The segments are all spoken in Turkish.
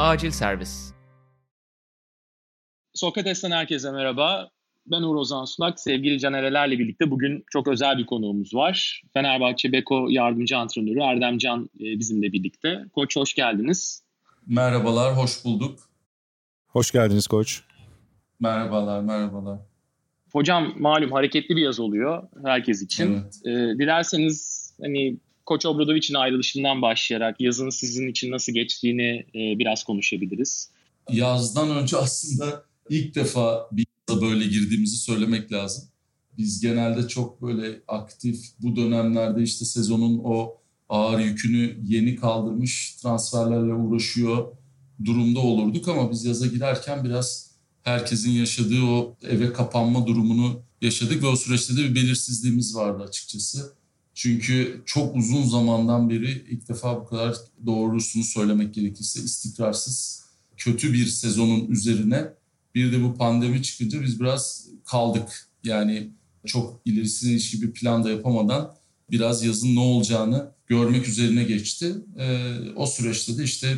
Acil servis. Sokrates'ten herkese merhaba. Ben Uğur Ozan Sulak. Sevgili Canerelerle birlikte bugün çok özel bir konuğumuz var. Fenerbahçe Beko yardımcı antrenörü Erdem Can e, bizimle birlikte. Koç hoş geldiniz. Merhabalar, hoş bulduk. Hoş geldiniz koç. Merhabalar, merhabalar. Hocam malum hareketli bir yaz oluyor herkes için. Evet. Ee, dilerseniz hani Koç Obradovic'in ayrılışından başlayarak yazın sizin için nasıl geçtiğini e, biraz konuşabiliriz. Yazdan önce aslında ilk defa bir yaza böyle girdiğimizi söylemek lazım. Biz genelde çok böyle aktif bu dönemlerde işte sezonun o ağır yükünü yeni kaldırmış transferlerle uğraşıyor durumda olurduk ama biz yaza girerken biraz herkesin yaşadığı o eve kapanma durumunu yaşadık ve o süreçte de bir belirsizliğimiz vardı açıkçası. Çünkü çok uzun zamandan beri ilk defa bu kadar doğrusunu söylemek gerekirse istikrarsız kötü bir sezonun üzerine bir de bu pandemi çıkınca biz biraz kaldık. Yani çok ilerisine ilişkin bir plan da yapamadan biraz yazın ne olacağını görmek üzerine geçti. Ee, o süreçte de işte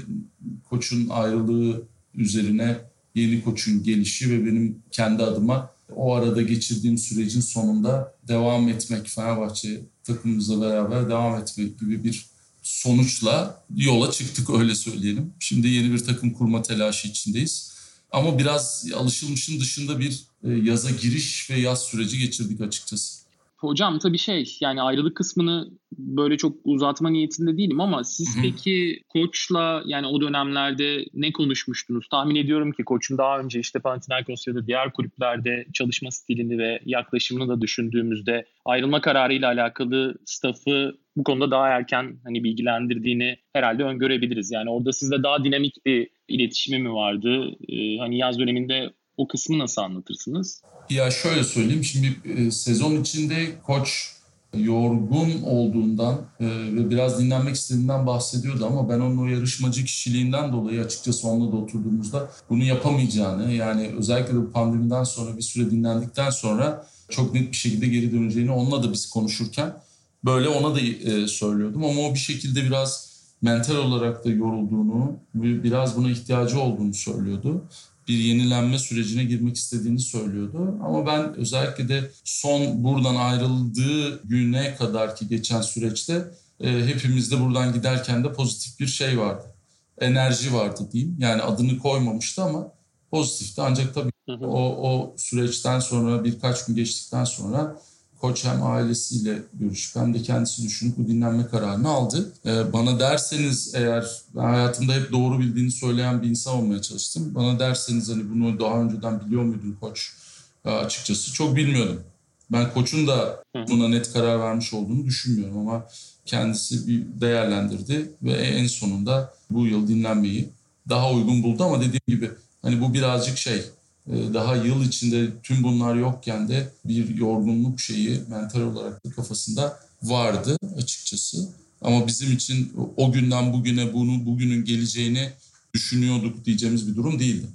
koçun ayrılığı üzerine yeni koçun gelişi ve benim kendi adıma o arada geçirdiğim sürecin sonunda devam etmek, Fenerbahçe takımımızla beraber devam etmek gibi bir sonuçla yola çıktık öyle söyleyelim. Şimdi yeni bir takım kurma telaşı içindeyiz. Ama biraz alışılmışın dışında bir e, yaza giriş ve yaz süreci geçirdik açıkçası. Hocam tabii şey yani ayrılık kısmını böyle çok uzatma niyetinde değilim ama siz Hı-hı. peki koçla yani o dönemlerde ne konuşmuştunuz? Tahmin ediyorum ki koçun daha önce işte Panathinaikos ya da diğer kulüplerde çalışma stilini ve yaklaşımını da düşündüğümüzde ayrılma kararıyla alakalı staffı bu konuda daha erken hani bilgilendirdiğini herhalde öngörebiliriz. Yani orada sizde daha dinamik bir iletişimi mi vardı? Ee, hani yaz döneminde o kısmı nasıl anlatırsınız? Ya şöyle söyleyeyim şimdi e, sezon içinde koç yorgun olduğundan e, ve biraz dinlenmek istediğinden bahsediyordu ama ben onun o yarışmacı kişiliğinden dolayı açıkçası onunla da oturduğumuzda bunu yapamayacağını yani özellikle de bu pandemiden sonra bir süre dinlendikten sonra çok net bir şekilde geri döneceğini onunla da biz konuşurken böyle ona da e, söylüyordum ama o bir şekilde biraz mental olarak da yorulduğunu, biraz buna ihtiyacı olduğunu söylüyordu bir yenilenme sürecine girmek istediğini söylüyordu. Ama ben özellikle de son buradan ayrıldığı güne kadar ki geçen süreçte e, hepimizde buradan giderken de pozitif bir şey vardı. Enerji vardı diyeyim. Yani adını koymamıştı ama pozitifti. Ancak tabii o, o süreçten sonra birkaç gün geçtikten sonra Koç hem ailesiyle görüşüp hem de kendisi düşünüp bu dinlenme kararını aldı. Ee, bana derseniz eğer ben hayatımda hep doğru bildiğini söyleyen bir insan olmaya çalıştım. Bana derseniz hani bunu daha önceden biliyor muydun koç? Ee, açıkçası çok bilmiyordum. Ben koçun da buna net karar vermiş olduğunu düşünmüyorum ama kendisi bir değerlendirdi ve en sonunda bu yıl dinlenmeyi daha uygun buldu ama dediğim gibi hani bu birazcık şey daha yıl içinde tüm bunlar yokken de bir yorgunluk şeyi mental olarak da kafasında vardı açıkçası. Ama bizim için o günden bugüne bunun bugünün geleceğini düşünüyorduk diyeceğimiz bir durum değildi.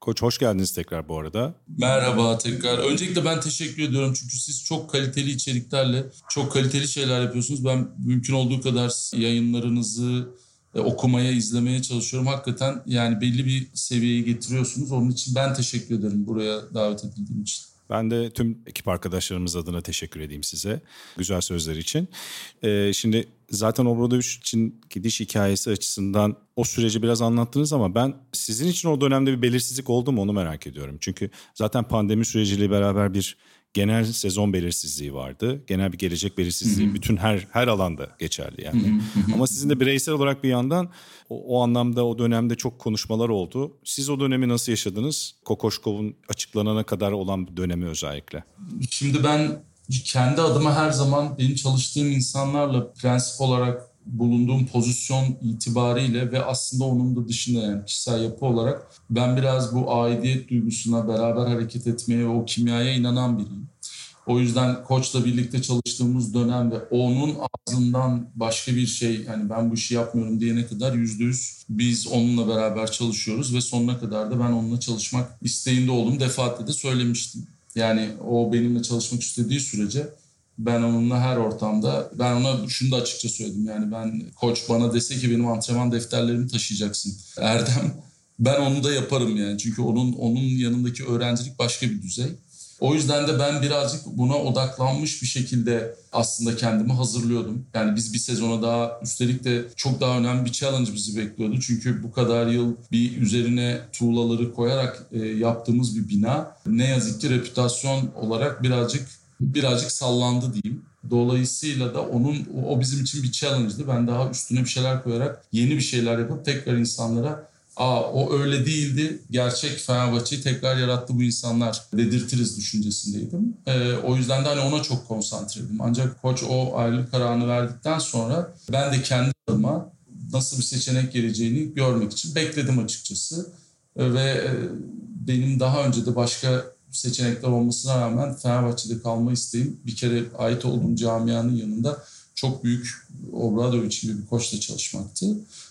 Koç hoş geldiniz tekrar bu arada. Merhaba tekrar. Öncelikle ben teşekkür ediyorum çünkü siz çok kaliteli içeriklerle çok kaliteli şeyler yapıyorsunuz. Ben mümkün olduğu kadar yayınlarınızı, okumaya, izlemeye çalışıyorum. Hakikaten yani belli bir seviyeye getiriyorsunuz. Onun için ben teşekkür ederim buraya davet edildiğim için. Ben de tüm ekip arkadaşlarımız adına teşekkür edeyim size güzel sözler için. Ee, şimdi zaten Obradoviç için gidiş hikayesi açısından o süreci biraz anlattınız ama ben sizin için o dönemde bir belirsizlik oldu mu onu merak ediyorum. Çünkü zaten pandemi süreciyle beraber bir genel sezon belirsizliği vardı. Genel bir gelecek belirsizliği Hı-hı. bütün her her alanda geçerli yani. Hı-hı. Ama sizin de bireysel olarak bir yandan o, o anlamda o dönemde çok konuşmalar oldu. Siz o dönemi nasıl yaşadınız? Kokoşkov'un açıklanana kadar olan dönemi özellikle. Şimdi ben kendi adıma her zaman benim çalıştığım insanlarla prensip olarak bulunduğum pozisyon itibariyle ve aslında onun da dışında yani kişisel yapı olarak ben biraz bu aidiyet duygusuna beraber hareket etmeye ve o kimyaya inanan biriyim. O yüzden koçla birlikte çalıştığımız dönem ve onun ağzından başka bir şey hani ben bu işi yapmıyorum diyene kadar yüzde yüz biz onunla beraber çalışıyoruz ve sonuna kadar da ben onunla çalışmak isteğinde oldum. Defaatle de söylemiştim. Yani o benimle çalışmak istediği sürece Ben onunla her ortamda, ben ona şunu da açıkça söyledim. Yani ben koç bana dese ki benim antrenman defterlerimi taşıyacaksın. Erdem ben onu da yaparım yani. Çünkü onun onun yanındaki öğrencilik başka bir düzey. O yüzden de ben birazcık buna odaklanmış bir şekilde aslında kendimi hazırlıyordum. Yani biz bir sezona daha üstelik de çok daha önemli bir challenge bizi bekliyordu. Çünkü bu kadar yıl bir üzerine tuğlaları koyarak e, yaptığımız bir bina ne yazık ki reputasyon olarak birazcık birazcık sallandı diyeyim. Dolayısıyla da onun o bizim için bir challenge'dı. Ben daha üstüne bir şeyler koyarak yeni bir şeyler yapıp tekrar insanlara Aa o öyle değildi. Gerçek Fenerbahçe'yi tekrar yarattı bu insanlar dedirtiriz düşüncesindeydim. Ee, o yüzden de hani ona çok konsantreydim. Ancak koç o ayrılık kararını verdikten sonra ben de kendi adıma nasıl bir seçenek geleceğini görmek için bekledim açıkçası. Ve e, benim daha önce de başka seçenekler olmasına rağmen Fenerbahçe'de kalma isteğim bir kere ait olduğum camianın yanında çok büyük Obradoviç gibi bir koçla çalışmaktı.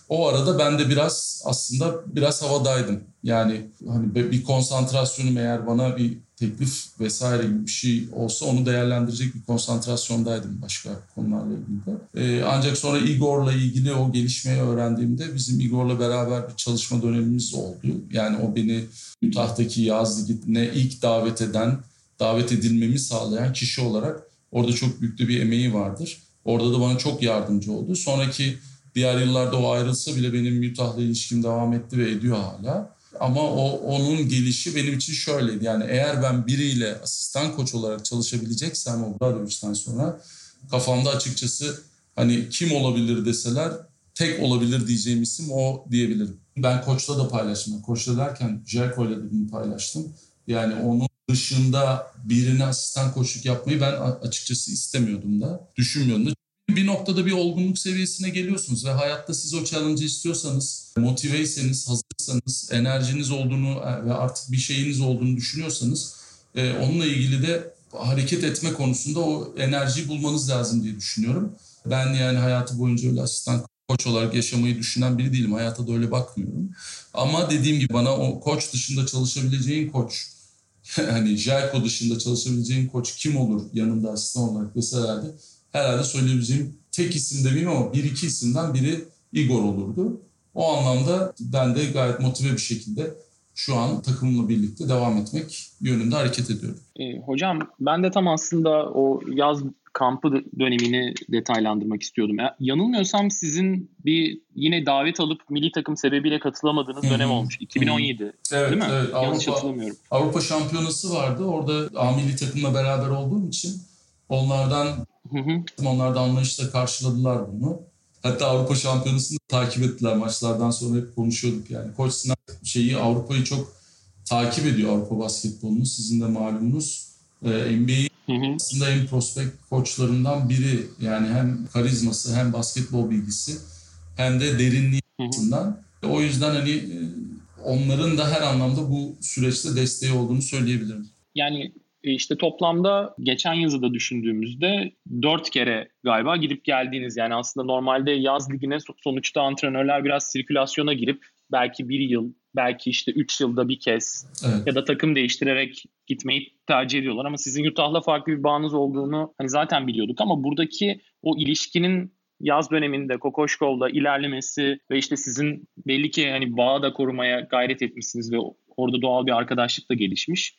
O arada ben de biraz aslında biraz havadaydım. Yani hani bir konsantrasyonum eğer bana bir teklif vesaire gibi bir şey olsa onu değerlendirecek bir konsantrasyondaydım başka konularla ilgili de. Ee, ancak sonra Igor'la ilgili o gelişmeyi öğrendiğimde bizim Igor'la beraber bir çalışma dönemimiz oldu. Yani o beni Utah'taki yaz ligine ilk davet eden, davet edilmemi sağlayan kişi olarak orada çok büyük de bir emeği vardır. Orada da bana çok yardımcı oldu. Sonraki diğer yıllarda o ayrılsa bile benim Utah'la ilişkim devam etti ve ediyor hala. Ama o onun gelişi benim için şöyleydi. Yani eğer ben biriyle asistan koç olarak çalışabileceksem o Bradoviç'ten sonra kafamda açıkçası hani kim olabilir deseler tek olabilir diyeceğim isim o diyebilirim. Ben koçla da paylaştım. Koçla derken ile de bunu paylaştım. Yani onun dışında birine asistan koçluk yapmayı ben açıkçası istemiyordum da. Düşünmüyordum da bir noktada bir olgunluk seviyesine geliyorsunuz ve hayatta siz o challenge'ı istiyorsanız, motiveyseniz, hazırsanız, enerjiniz olduğunu e, ve artık bir şeyiniz olduğunu düşünüyorsanız e, onunla ilgili de hareket etme konusunda o enerjiyi bulmanız lazım diye düşünüyorum. Ben yani hayatı boyunca öyle asistan koç olarak yaşamayı düşünen biri değilim. Hayata da öyle bakmıyorum. Ama dediğim gibi bana o koç dışında çalışabileceğin koç, hani Jelko dışında çalışabileceğin koç kim olur yanında asistan olarak deselerdi herhalde söyleyebileceğim tek isim demeyeyim ama bir iki isimden biri Igor olurdu. O anlamda ben de gayet motive bir şekilde şu an takımımla birlikte devam etmek yönünde hareket ediyorum. E, hocam ben de tam aslında o yaz kampı dönemini detaylandırmak istiyordum. Ya, yanılmıyorsam sizin bir yine davet alıp milli takım sebebiyle katılamadığınız Hı-hı. dönem olmuş. 2017 Hı-hı. evet, değil mi? Evet, Yanlış Avrupa, hatırlamıyorum. Avrupa şampiyonası vardı. Orada A milli takımla beraber olduğum için onlardan Hı hı. Onlar da anlayışla karşıladılar bunu. Hatta Avrupa Şampiyonası'nı takip ettiler maçlardan sonra hep konuşuyorduk yani. Koç Sinan şeyi Avrupa'yı çok takip ediyor Avrupa basketbolunu. Sizin de malumunuz. Ee, Aslında en prospekt koçlarından biri. Yani hem karizması hem basketbol bilgisi hem de derinliği açısından. O yüzden hani e, onların da her anlamda bu süreçte desteği olduğunu söyleyebilirim. Yani e, işte toplamda geçen yazı da düşündüğümüzde dört kere galiba gidip geldiğiniz yani aslında normalde yaz ligine sonuçta antrenörler biraz sirkülasyona girip belki bir yıl belki işte üç yılda bir kez evet. ya da takım değiştirerek gitmeyi tercih ediyorlar ama sizin Utah'la farklı bir bağınız olduğunu hani zaten biliyorduk ama buradaki o ilişkinin yaz döneminde Kokoşkov'la ilerlemesi ve işte sizin belli ki hani bağı da korumaya gayret etmişsiniz ve orada doğal bir arkadaşlık da gelişmiş.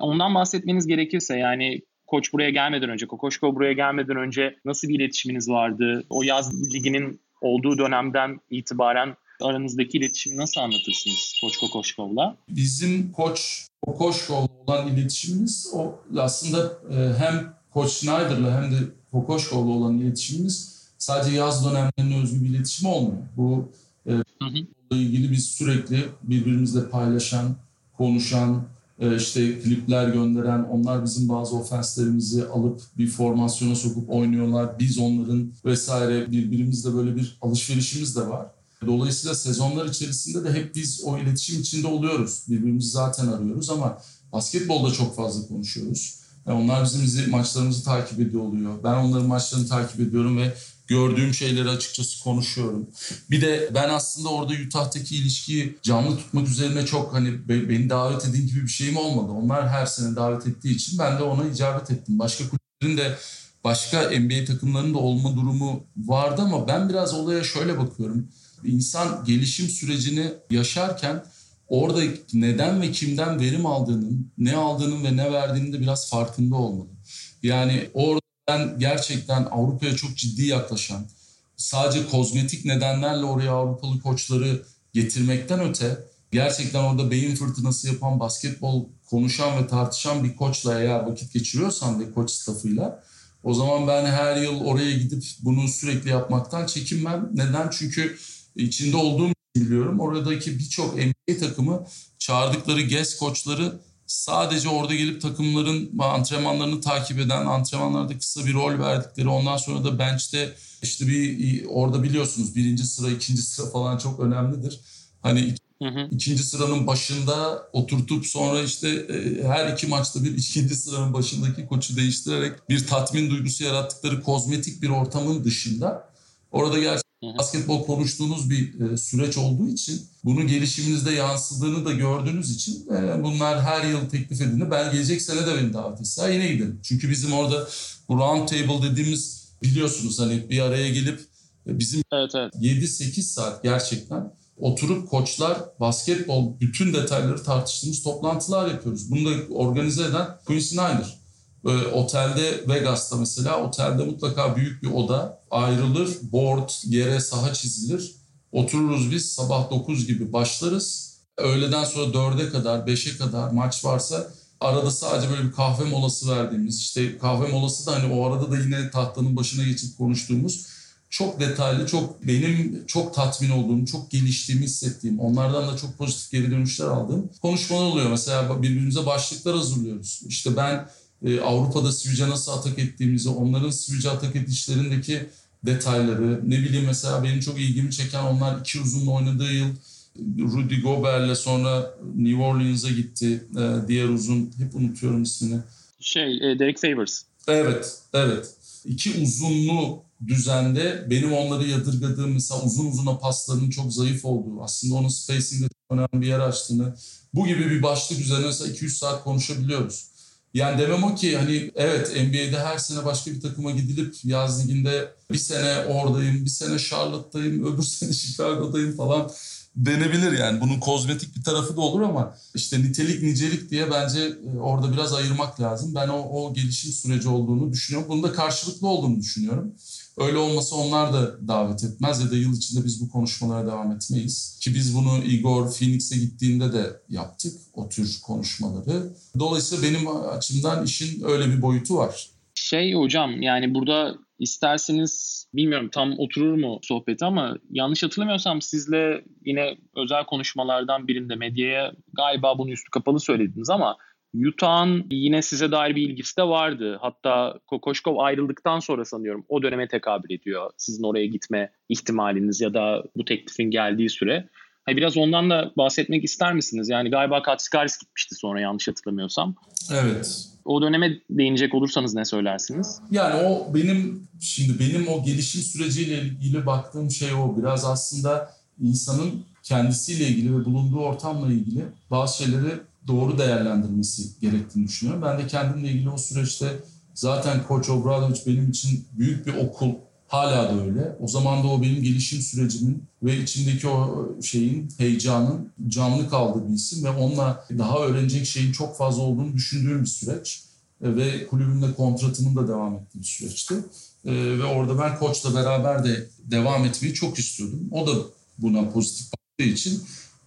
Ondan bahsetmeniz gerekirse yani koç buraya gelmeden önce, Kokoşko buraya gelmeden önce nasıl bir iletişiminiz vardı? O yaz liginin olduğu dönemden itibaren aranızdaki iletişimi nasıl anlatırsınız Koç Kokoşkov'la? Bizim Koç Kokoşkov'la olan iletişimimiz o aslında e, hem Koç Schneider'la hem de Kokoşkov'la olan iletişimimiz sadece yaz dönemlerine özgü bir iletişim olmuyor. Bu e, hı hı. ilgili biz sürekli birbirimizle paylaşan, konuşan, e, işte klipler gönderen, onlar bizim bazı ofenslerimizi alıp bir formasyona sokup oynuyorlar. Biz onların vesaire birbirimizle böyle bir alışverişimiz de var. Dolayısıyla sezonlar içerisinde de hep biz o iletişim içinde oluyoruz. Birbirimizi zaten arıyoruz ama basketbolda çok fazla konuşuyoruz. Yani onlar bizim maçlarımızı takip ediyor oluyor. Ben onların maçlarını takip ediyorum ve gördüğüm şeyleri açıkçası konuşuyorum. Bir de ben aslında orada Utah'taki ilişkiyi canlı tutmak üzerine çok hani beni davet edin gibi bir şeyim olmadı. Onlar her sene davet ettiği için ben de ona icabet ettim. Başka kulüplerin de başka NBA takımlarının da olma durumu vardı ama ben biraz olaya şöyle bakıyorum. İnsan gelişim sürecini yaşarken orada neden ve kimden verim aldığının, ne aldığının ve ne verdiğinin de biraz farkında olmalı. Yani orada ben gerçekten Avrupa'ya çok ciddi yaklaşan, sadece kozmetik nedenlerle oraya Avrupalı koçları getirmekten öte gerçekten orada beyin fırtınası yapan, basketbol konuşan ve tartışan bir koçla eğer vakit geçiriyorsan ve koç stafıyla o zaman ben her yıl oraya gidip bunu sürekli yapmaktan çekinmem. Neden? Çünkü içinde olduğum biliyorum. Oradaki birçok NBA takımı çağırdıkları guest koçları sadece orada gelip takımların antrenmanlarını takip eden, antrenmanlarda kısa bir rol verdikleri, ondan sonra da bench'te işte bir orada biliyorsunuz birinci sıra, ikinci sıra falan çok önemlidir. Hani Hı hı. ikinci sıranın başında oturtup sonra işte e, her iki maçta bir ikinci sıranın başındaki koçu değiştirerek bir tatmin duygusu yarattıkları kozmetik bir ortamın dışında orada gerçekten basketbol konuştuğunuz bir e, süreç olduğu için bunun gelişiminizde yansıdığını da gördüğünüz için e, bunlar her yıl teklif edildi. Ben gelecek sene de beni davet etse yine giderim. Çünkü bizim orada bu round table dediğimiz biliyorsunuz hani bir araya gelip bizim evet, evet. 7-8 saat gerçekten oturup koçlar basketbol bütün detayları tartıştığımız toplantılar yapıyoruz. Bunu da organize eden Quincy Snyder. Böyle otelde Vegas'ta mesela otelde mutlaka büyük bir oda ayrılır. Board yere saha çizilir. Otururuz biz sabah 9 gibi başlarız. Öğleden sonra 4'e kadar 5'e kadar maç varsa arada sadece böyle bir kahve molası verdiğimiz işte kahve molası da hani o arada da yine tahtanın başına geçip konuştuğumuz çok detaylı, çok benim çok tatmin olduğum, çok geliştiğimi hissettiğim, onlardan da çok pozitif geri dönüşler aldığım konuşmalar oluyor. Mesela birbirimize başlıklar hazırlıyoruz. İşte ben e, Avrupa'da Sivic'e nasıl atak ettiğimizi, onların Sivic'e atak edişlerindeki detayları, ne bileyim mesela benim çok ilgimi çeken onlar iki uzunla oynadığı yıl Rudy Gobert'le sonra New Orleans'a gitti. E, diğer uzun, hep unutuyorum ismini. Şey, e, Derek Favors. Evet, evet. İki uzunlu düzende benim onları yadırgadığım mesela uzun uzuna paslarının çok zayıf olduğu aslında onun spacing'de önemli bir yer açtığını bu gibi bir başlık üzerine mesela 200 saat konuşabiliyoruz. Yani demem o ki hani evet NBA'de her sene başka bir takıma gidilip yaz liginde bir sene oradayım, bir sene Charlotte'dayım, öbür sene Chicago'dayım falan denebilir yani. Bunun kozmetik bir tarafı da olur ama işte nitelik nicelik diye bence e, orada biraz ayırmak lazım. Ben o, o gelişim süreci olduğunu düşünüyorum. Bunun da karşılıklı olduğunu düşünüyorum. Öyle olmasa onlar da davet etmez ya da yıl içinde biz bu konuşmalara devam etmeyiz. Ki biz bunu Igor Phoenix'e gittiğinde de yaptık o tür konuşmaları. Dolayısıyla benim açımdan işin öyle bir boyutu var. Şey hocam yani burada isterseniz bilmiyorum tam oturur mu sohbeti ama yanlış hatırlamıyorsam sizle yine özel konuşmalardan birinde medyaya galiba bunu üstü kapalı söylediniz ama Utah'ın yine size dair bir ilgisi de vardı. Hatta Kokoşkov ayrıldıktan sonra sanıyorum o döneme tekabül ediyor. Sizin oraya gitme ihtimaliniz ya da bu teklifin geldiği süre. Hani biraz ondan da bahsetmek ister misiniz? Yani galiba Katsikaris gitmişti sonra yanlış hatırlamıyorsam. Evet. O döneme değinecek olursanız ne söylersiniz? Yani o benim şimdi benim o gelişim süreciyle ilgili baktığım şey o. Biraz aslında insanın kendisiyle ilgili ve bulunduğu ortamla ilgili bazı şeyleri doğru değerlendirmesi gerektiğini düşünüyorum. Ben de kendimle ilgili o süreçte zaten Koç Obradovic benim için büyük bir okul. Hala da öyle. O zaman da o benim gelişim sürecimin ve içindeki o şeyin, heyecanın canlı kaldığı bir isim ve onunla daha öğrenecek şeyin çok fazla olduğunu düşündüğüm bir süreç. E, ve kulübümle kontratımın da devam ettiği bir süreçti. E, ve orada ben koçla beraber de devam etmeyi çok istiyordum. O da buna pozitif baktığı için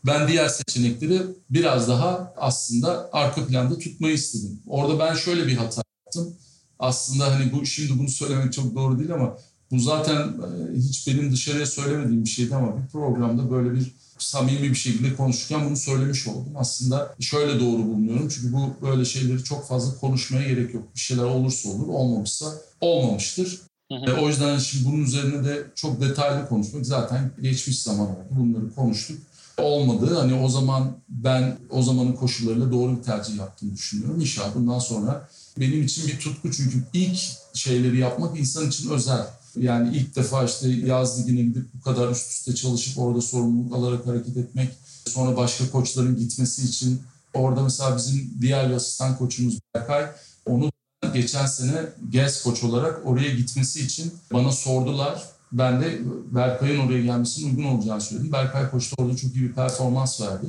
ben diğer seçenekleri biraz daha aslında arka planda tutmayı istedim. Orada ben şöyle bir hata yaptım. Aslında hani bu şimdi bunu söylemek çok doğru değil ama bu zaten e, hiç benim dışarıya söylemediğim bir şeydi ama bir programda böyle bir samimi bir şekilde konuşurken bunu söylemiş oldum. Aslında şöyle doğru bulunuyorum. Çünkü bu böyle şeyleri çok fazla konuşmaya gerek yok. Bir şeyler olursa olur, olmamışsa olmamıştır. Hı hı. E, o yüzden şimdi bunun üzerine de çok detaylı konuşmak zaten geçmiş zaman oldu. Bunları konuştuk olmadı. Hani o zaman ben o zamanın koşullarıyla doğru bir tercih yaptığımı düşünüyorum. İnşallah bundan sonra benim için bir tutku çünkü ilk şeyleri yapmak insan için özel. Yani ilk defa işte yaz ligine gidip bu kadar üst üste çalışıp orada sorumluluk alarak hareket etmek. Sonra başka koçların gitmesi için orada mesela bizim diğer asistan koçumuz Berkay onu geçen sene guest koç olarak oraya gitmesi için bana sordular. Ben de Berkay'ın oraya gelmesinin uygun olacağını söyledim. Berkay da orada çok iyi bir performans verdi.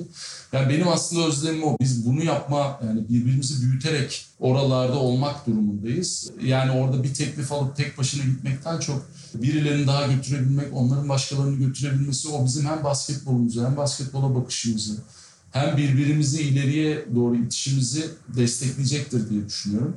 Yani benim aslında özlemim o. Biz bunu yapma, yani birbirimizi büyüterek oralarda olmak durumundayız. Yani orada bir teklif alıp tek başına gitmekten çok birilerini daha götürebilmek, onların başkalarını götürebilmesi o bizim hem basketbolumuzu hem basketbola bakışımızı hem birbirimizi ileriye doğru itişimizi destekleyecektir diye düşünüyorum.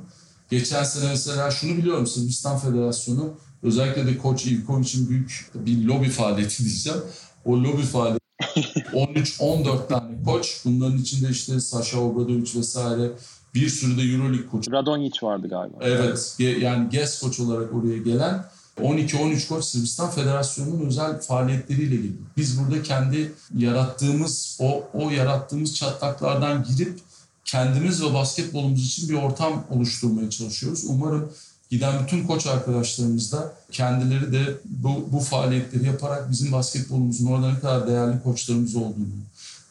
Geçen sene mesela şunu biliyorum Sırbistan Federasyonu özellikle de Koç İlkovic'in büyük bir lobi faaliyeti diyeceğim. O lobi faaliyeti 13-14 tane koç. Bunların içinde işte Sasha Obradovic vesaire bir sürü de Euroleague koçu. Radonjic vardı galiba. Evet. Yani guest koç olarak oraya gelen 12-13 koç Sırbistan Federasyonu'nun özel faaliyetleriyle geliyor. Biz burada kendi yarattığımız o, o yarattığımız çatlaklardan girip kendimiz ve basketbolumuz için bir ortam oluşturmaya çalışıyoruz. Umarım giden bütün koç arkadaşlarımız da kendileri de bu, bu faaliyetleri yaparak bizim basketbolumuzun orada ne kadar değerli koçlarımız olduğunu,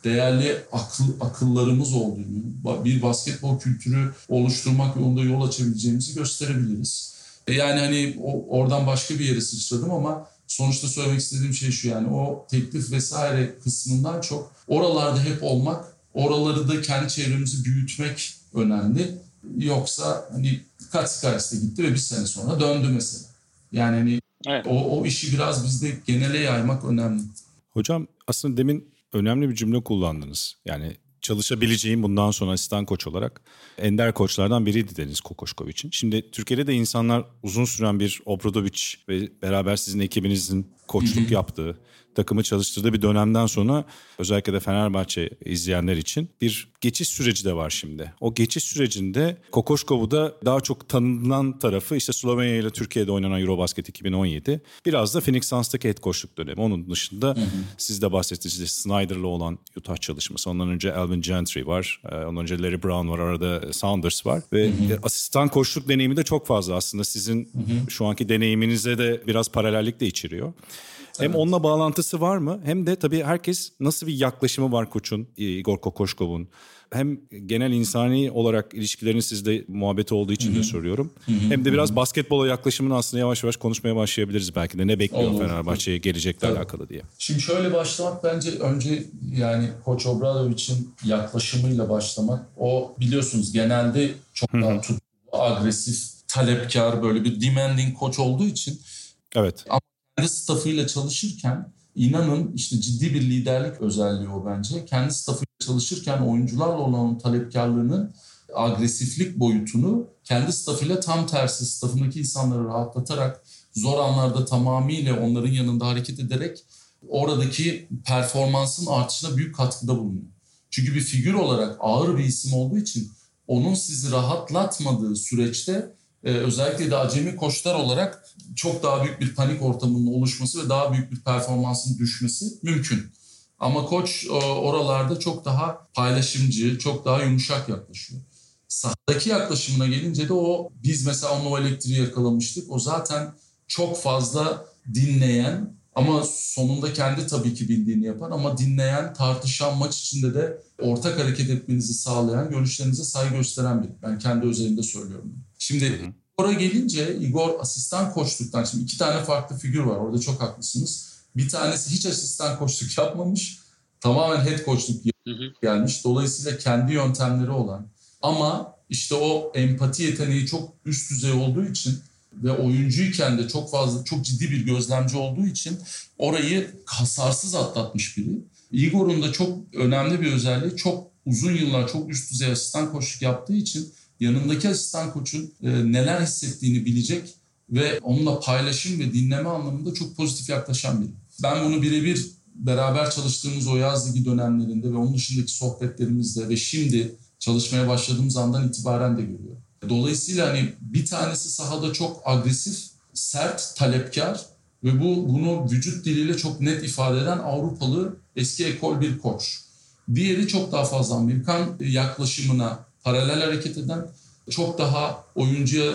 değerli akıl, akıllarımız olduğunu, bir basketbol kültürü oluşturmak yolunda yol açabileceğimizi gösterebiliriz. E yani hani oradan başka bir yere sıçradım ama sonuçta söylemek istediğim şey şu yani o teklif vesaire kısmından çok oralarda hep olmak, oraları da kendi çevremizi büyütmek önemli. Yoksa hani Katsikaris'te gitti ve bir sene sonra döndü mesela. Yani hani evet. o, o işi biraz bizde genele yaymak önemli. Hocam aslında demin önemli bir cümle kullandınız. Yani çalışabileceğim bundan sonra asistan koç olarak ender koçlardan biriydi Deniz Kokoşkovic'in. Şimdi Türkiye'de de insanlar uzun süren bir Obradovic ve beraber sizin ekibinizin koçluk yaptığı takımı çalıştırdığı bir dönemden sonra özellikle de Fenerbahçe izleyenler için bir geçiş süreci de var şimdi. O geçiş sürecinde Kokoşkov'u da daha çok tanınan tarafı işte Slovenya ile Türkiye'de oynanan Eurobasket 2017. Biraz da Phoenix Suns'taki head coachluk dönemi. Onun dışında hı hı. siz de bahsettiğiniz işte Snyder'la olan Utah çalışması. Ondan önce Alvin Gentry var. Ee, ondan önce Larry Brown var. Arada Saunders var. Ve hı hı. asistan koçluk deneyimi de çok fazla aslında. Sizin hı hı. şu anki deneyiminize de biraz paralellik de içeriyor. Hem onunla bağlantısı var mı? Hem de tabii herkes nasıl bir yaklaşımı var koçun, Igor Kokoşkov'un. Hem genel insani olarak ilişkilerin sizde muhabbeti olduğu için de soruyorum. Hem de biraz basketbola yaklaşımını aslında yavaş yavaş konuşmaya başlayabiliriz belki de. Ne bekliyor Fenerbahçe'ye gelecekle evet. alakalı diye. Şimdi şöyle başlamak bence önce yani Koç Obradovic'in yaklaşımıyla başlamak. O biliyorsunuz genelde çok daha tutkulu, agresif, talepkar böyle bir demanding koç olduğu için Evet. Ama kendi staffıyla çalışırken inanın işte ciddi bir liderlik özelliği o bence. Kendi staffıyla çalışırken oyuncularla olan talepkarlığını, agresiflik boyutunu kendi staffıyla tam tersi staffındaki insanları rahatlatarak zor anlarda tamamıyla onların yanında hareket ederek oradaki performansın artışına büyük katkıda bulunuyor. Çünkü bir figür olarak ağır bir isim olduğu için onun sizi rahatlatmadığı süreçte e, özellikle de acemi koçlar olarak çok daha büyük bir panik ortamının oluşması ve daha büyük bir performansın düşmesi mümkün. Ama koç e, oralarda çok daha paylaşımcı, çok daha yumuşak yaklaşıyor. Sahadaki yaklaşımına gelince de o biz mesela onun o elektriği yakalamıştık. O zaten çok fazla dinleyen ama sonunda kendi tabii ki bildiğini yapan ama dinleyen, tartışan, maç içinde de ortak hareket etmenizi sağlayan, görüşlerinize saygı gösteren bir. Ben kendi özelinde söylüyorum. Şimdi Igor'a gelince Igor asistan koçluktan, şimdi iki tane farklı figür var orada çok haklısınız. Bir tanesi hiç asistan koçluk yapmamış, tamamen head koçluk gelmiş. Dolayısıyla kendi yöntemleri olan ama işte o empati yeteneği çok üst düzey olduğu için ve oyuncuyken de çok fazla çok ciddi bir gözlemci olduğu için orayı kasarsız atlatmış biri. Igor'un da çok önemli bir özelliği çok uzun yıllar çok üst düzey asistan koçluk yaptığı için yanındaki asistan koçun e, neler hissettiğini bilecek ve onunla paylaşım ve dinleme anlamında çok pozitif yaklaşan biri. Ben bunu birebir beraber çalıştığımız o yaz ligi dönemlerinde ve onun dışındaki sohbetlerimizde ve şimdi çalışmaya başladığımız andan itibaren de görüyorum. Dolayısıyla hani bir tanesi sahada çok agresif, sert, talepkar ve bu bunu vücut diliyle çok net ifade eden Avrupalı eski ekol bir koç. Diğeri çok daha fazla Amerikan yaklaşımına paralel hareket eden, çok daha oyuncuya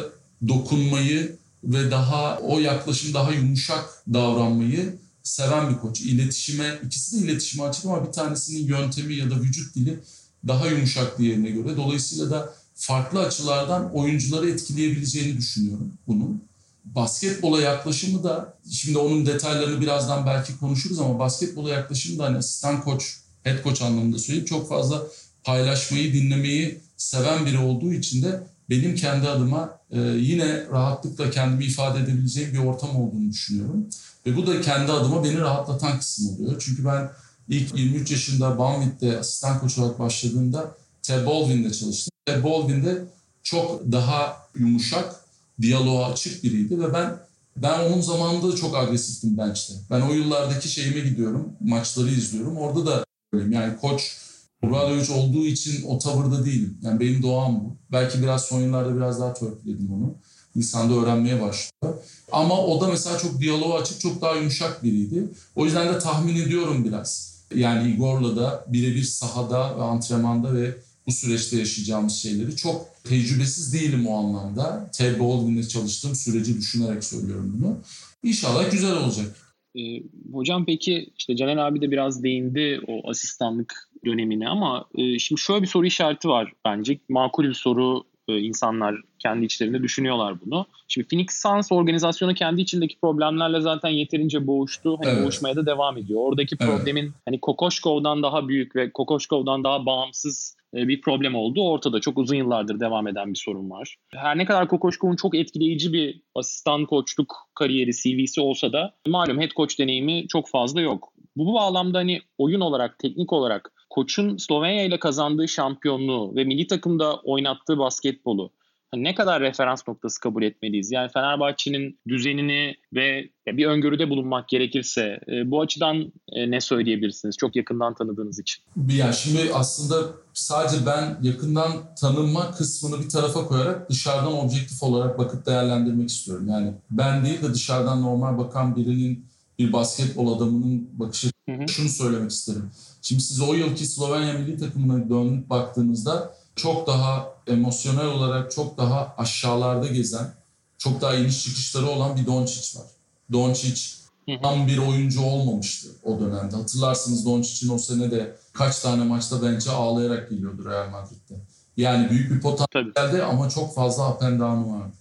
dokunmayı ve daha o yaklaşım daha yumuşak davranmayı seven bir koç. İletişime, ikisi de iletişime açık ama bir tanesinin yöntemi ya da vücut dili daha yumuşak diğerine göre. Dolayısıyla da farklı açılardan oyuncuları etkileyebileceğini düşünüyorum bunun. Basketbola yaklaşımı da şimdi onun detaylarını birazdan belki konuşuruz ama basketbola yaklaşımı da hani asistan koç, head coach anlamında söyleyeyim çok fazla paylaşmayı, dinlemeyi seven biri olduğu için de benim kendi adıma e, yine rahatlıkla kendimi ifade edebileceğim bir ortam olduğunu düşünüyorum. Ve bu da kendi adıma beni rahatlatan kısım oluyor. Çünkü ben ilk 23 yaşında Banvit'te asistan koç olarak başladığımda Ted Baldwin'de çalıştım. Baldwin'de çok daha yumuşak, diyaloğa açık biriydi ve ben ben onun zamanında da çok agresiftim bench'te. Ben o yıllardaki şeyime gidiyorum, maçları izliyorum. Orada da öyleyim. Yani koç Obradoviç olduğu için o tavırda değilim. Yani benim doğam bu. Belki biraz son yıllarda biraz daha törpüledim onu. İnsan da öğrenmeye başlıyor. Ama o da mesela çok diyaloğa açık, çok daha yumuşak biriydi. O yüzden de tahmin ediyorum biraz. Yani Igor'la da birebir sahada ve antrenmanda ve bu süreçte yaşayacağımız şeyleri çok tecrübesiz değilim o anlamda. Ted Baldwin'le çalıştığım süreci düşünerek söylüyorum bunu. İnşallah güzel olacak. E, hocam peki işte Caner abi de biraz değindi o asistanlık dönemine ama e, şimdi şöyle bir soru işareti var bence. Makul bir soru e, insanlar kendi içlerinde düşünüyorlar bunu. Şimdi Phoenix Suns organizasyonu kendi içindeki problemlerle zaten yeterince boğuştu. Hani evet. boğuşmaya da devam ediyor. Oradaki problemin evet. hani Kokoşkov'dan daha büyük ve Kokoşkov'dan daha bağımsız bir problem olduğu ortada. Çok uzun yıllardır devam eden bir sorun var. Her ne kadar Kokoşkov'un çok etkileyici bir asistan koçluk kariyeri, CV'si olsa da malum head coach deneyimi çok fazla yok. Bu, bu bağlamda hani oyun olarak, teknik olarak koçun Slovenya ile kazandığı şampiyonluğu ve milli takımda oynattığı basketbolu ne kadar referans noktası kabul etmeliyiz? Yani Fenerbahçe'nin düzenini ve bir öngörüde bulunmak gerekirse e, bu açıdan e, ne söyleyebilirsiniz çok yakından tanıdığınız için? Yani şimdi aslında sadece ben yakından tanınma kısmını bir tarafa koyarak dışarıdan objektif olarak bakıp değerlendirmek istiyorum. Yani ben değil de dışarıdan normal bakan birinin bir basketbol adamının bakışı hı hı. şunu söylemek isterim. Şimdi siz o yılki Slovenya milli takımına dönüp baktığınızda çok daha emosyonel olarak çok daha aşağılarda gezen, çok daha iniş çıkışları olan bir Doncic var. Doncic tam bir oyuncu olmamıştı o dönemde. Hatırlarsınız Doncic'in o sene de kaç tane maçta bence ağlayarak geliyordu Real Madrid'de. Yani büyük bir potansiyelde ama çok fazla up and down'u vardı.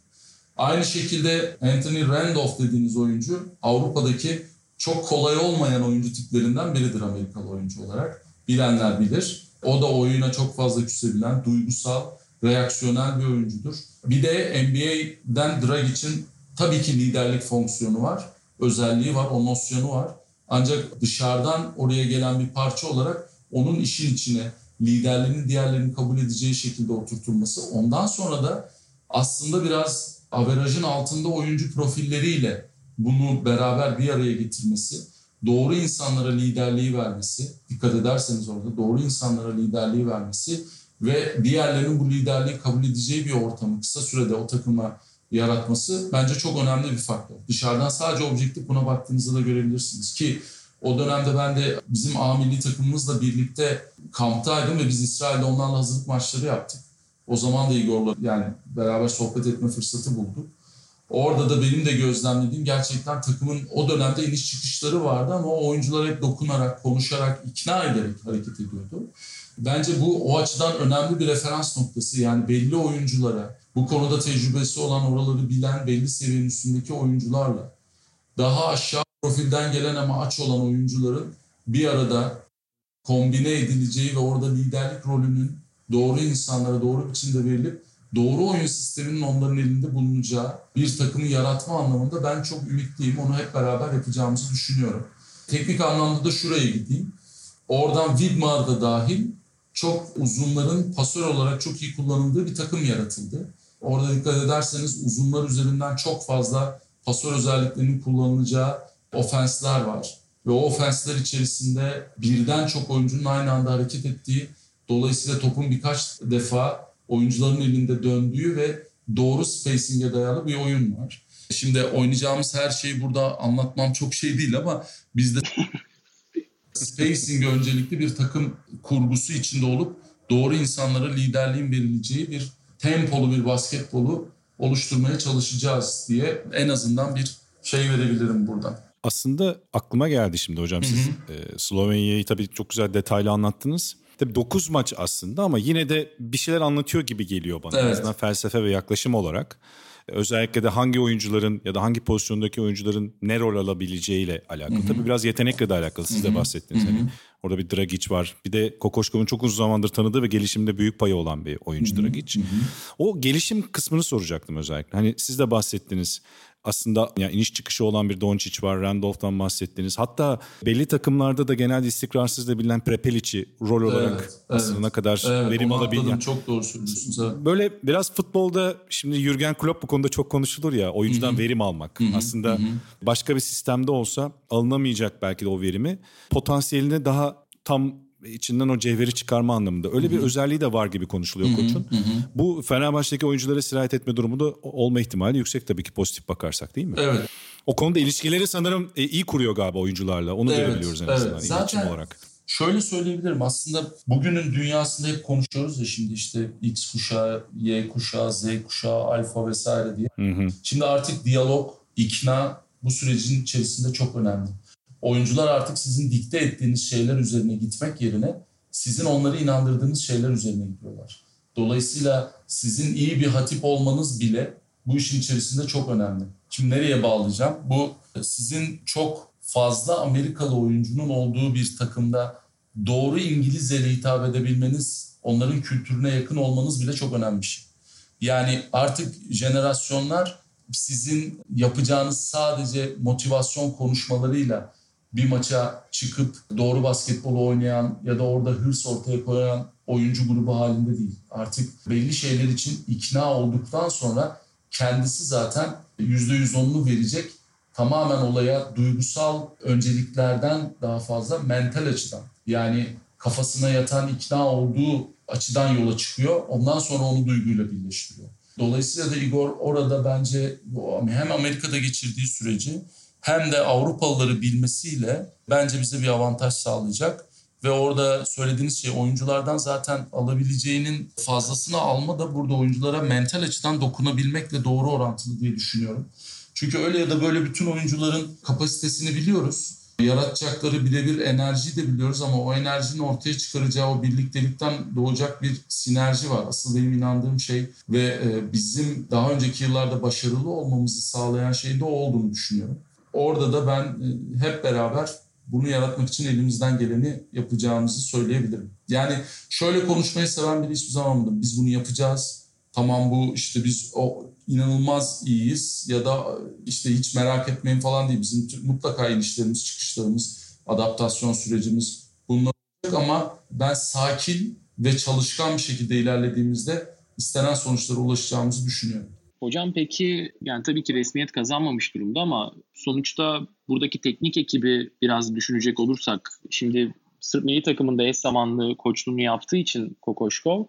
Aynı şekilde Anthony Randolph dediğiniz oyuncu Avrupa'daki çok kolay olmayan oyuncu tiplerinden biridir Amerikalı oyuncu olarak. Bilenler bilir. O da oyuna çok fazla küsebilen, duygusal, reaksiyonel bir oyuncudur. Bir de NBA'den Dragic'in tabii ki liderlik fonksiyonu var, özelliği var, o nosyonu var. Ancak dışarıdan oraya gelen bir parça olarak onun işin içine liderliğini diğerlerinin kabul edeceği şekilde oturtulması. Ondan sonra da aslında biraz averajın altında oyuncu profilleriyle bunu beraber bir araya getirmesi, doğru insanlara liderliği vermesi, dikkat ederseniz orada doğru insanlara liderliği vermesi ve diğerlerinin bu liderliği kabul edeceği bir ortamı kısa sürede o takıma yaratması bence çok önemli bir faktör. Dışarıdan sadece objektif buna baktığınızda da görebilirsiniz ki o dönemde ben de bizim A milli takımımızla birlikte kamptaydım ve biz İsrail'de onlarla hazırlık maçları yaptık. O zaman da Igor'la yani beraber sohbet etme fırsatı bulduk. Orada da benim de gözlemlediğim gerçekten takımın o dönemde iniş çıkışları vardı ama o oyuncular hep dokunarak, konuşarak, ikna ederek hareket ediyordu. Bence bu o açıdan önemli bir referans noktası. Yani belli oyunculara, bu konuda tecrübesi olan, oraları bilen, belli seviyenin üstündeki oyuncularla daha aşağı profilden gelen ama aç olan oyuncuların bir arada kombine edileceği ve orada liderlik rolünün doğru insanlara doğru biçimde verilip doğru oyun sisteminin onların elinde bulunacağı bir takımı yaratma anlamında ben çok ümitliyim. Onu hep beraber yapacağımızı düşünüyorum. Teknik anlamda da şuraya gideyim. Oradan Widmar'da dahil çok uzunların pasör olarak çok iyi kullanıldığı bir takım yaratıldı. Orada dikkat ederseniz uzunlar üzerinden çok fazla pasör özelliklerinin kullanılacağı ofensler var. Ve o ofensler içerisinde birden çok oyuncunun aynı anda hareket ettiği, dolayısıyla topun birkaç defa oyuncuların elinde döndüğü ve doğru spacing'e dayalı bir oyun var. Şimdi oynayacağımız her şeyi burada anlatmam çok şey değil ama bizde spacing öncelikli bir takım kurgusu içinde olup doğru insanlara liderliğin verileceği bir tempolu bir basketbolu oluşturmaya çalışacağız diye en azından bir şey verebilirim buradan. Aslında aklıma geldi şimdi hocam siz hı hı. E, Slovenya'yı tabii çok güzel detaylı anlattınız. Tabii 9 maç aslında ama yine de bir şeyler anlatıyor gibi geliyor bana. Evet. En azından felsefe ve yaklaşım olarak. Özellikle de hangi oyuncuların ya da hangi pozisyondaki oyuncuların ne rol alabileceğiyle alakalı. Hı-hı. Tabii biraz yetenekle de alakalı. Siz de bahsettiniz. Hani orada bir Dragic var. Bir de Kokoşkov'un çok uzun zamandır tanıdığı ve gelişimde büyük payı olan bir oyuncu Hı-hı. Dragic. Hı-hı. O gelişim kısmını soracaktım özellikle. Hani siz de bahsettiniz aslında yani iniş çıkışı olan bir Doncic var. Randolph'tan bahsettiniz. Hatta belli takımlarda da genelde istikrarsız da bilinen Prepelic'i rol olarak evet, aslında ne kadar evet, verim alabilen. Çok doğru söylüyorsunuz. Evet. Böyle biraz futbolda şimdi Jurgen Klopp bu konuda çok konuşulur ya. Oyuncudan Hı-hı. verim almak. Hı-hı. Aslında Hı-hı. başka bir sistemde olsa alınamayacak belki de o verimi. Potansiyelini daha tam içinden o cevheri çıkarma anlamında. Öyle bir Hı-hı. özelliği de var gibi konuşuluyor Hı-hı. koçun. Hı-hı. Bu Fenerbahçe'deki oyunculara sirayet etme durumu da olma ihtimali yüksek tabii ki pozitif bakarsak değil mi? Evet. O konuda ilişkileri sanırım e, iyi kuruyor galiba oyuncularla. Onu evet, görebiliyoruz en azından evet. Zaten olarak. Şöyle söyleyebilirim aslında bugünün dünyasında hep konuşuyoruz ya şimdi işte X kuşağı, Y kuşağı, Z kuşağı, alfa vesaire diye. Hı hı. Şimdi artık diyalog, ikna bu sürecin içerisinde çok önemli. Oyuncular artık sizin dikte ettiğiniz şeyler üzerine gitmek yerine sizin onları inandırdığınız şeyler üzerine gidiyorlar. Dolayısıyla sizin iyi bir hatip olmanız bile bu işin içerisinde çok önemli. Şimdi nereye bağlayacağım? Bu sizin çok fazla Amerikalı oyuncunun olduğu bir takımda doğru İngilizce hitap edebilmeniz, onların kültürüne yakın olmanız bile çok önemli bir şey. Yani artık jenerasyonlar sizin yapacağınız sadece motivasyon konuşmalarıyla bir maça çıkıp doğru basketbolu oynayan ya da orada hırs ortaya koyan oyuncu grubu halinde değil. Artık belli şeyler için ikna olduktan sonra kendisi zaten %100 onunu verecek. Tamamen olaya duygusal önceliklerden daha fazla mental açıdan yani kafasına yatan ikna olduğu açıdan yola çıkıyor. Ondan sonra onu duyguyla birleştiriyor. Dolayısıyla da Igor orada bence hem Amerika'da geçirdiği süreci hem de Avrupalıları bilmesiyle bence bize bir avantaj sağlayacak. Ve orada söylediğiniz şey oyunculardan zaten alabileceğinin fazlasını alma da burada oyunculara mental açıdan dokunabilmekle doğru orantılı diye düşünüyorum. Çünkü öyle ya da böyle bütün oyuncuların kapasitesini biliyoruz. Yaratacakları birebir enerjiyi de biliyoruz ama o enerjinin ortaya çıkaracağı o birliktelikten doğacak bir sinerji var. Asıl benim inandığım şey ve bizim daha önceki yıllarda başarılı olmamızı sağlayan şey de o olduğunu düşünüyorum. Orada da ben e, hep beraber bunu yaratmak için elimizden geleni yapacağımızı söyleyebilirim. Yani şöyle konuşmayı seven biri hiçbir zaman olmadım. Biz bunu yapacağız. Tamam bu işte biz o inanılmaz iyiyiz ya da işte hiç merak etmeyin falan değil. Bizim mutlaka inişlerimiz, çıkışlarımız, adaptasyon sürecimiz bunlar olacak ama ben sakin ve çalışkan bir şekilde ilerlediğimizde istenen sonuçlara ulaşacağımızı düşünüyorum. Hocam peki yani tabii ki resmiyet kazanmamış durumda ama sonuçta buradaki teknik ekibi biraz düşünecek olursak şimdi Sırp milli takımında eş zamanlı koçluğunu yaptığı için Kokoşkov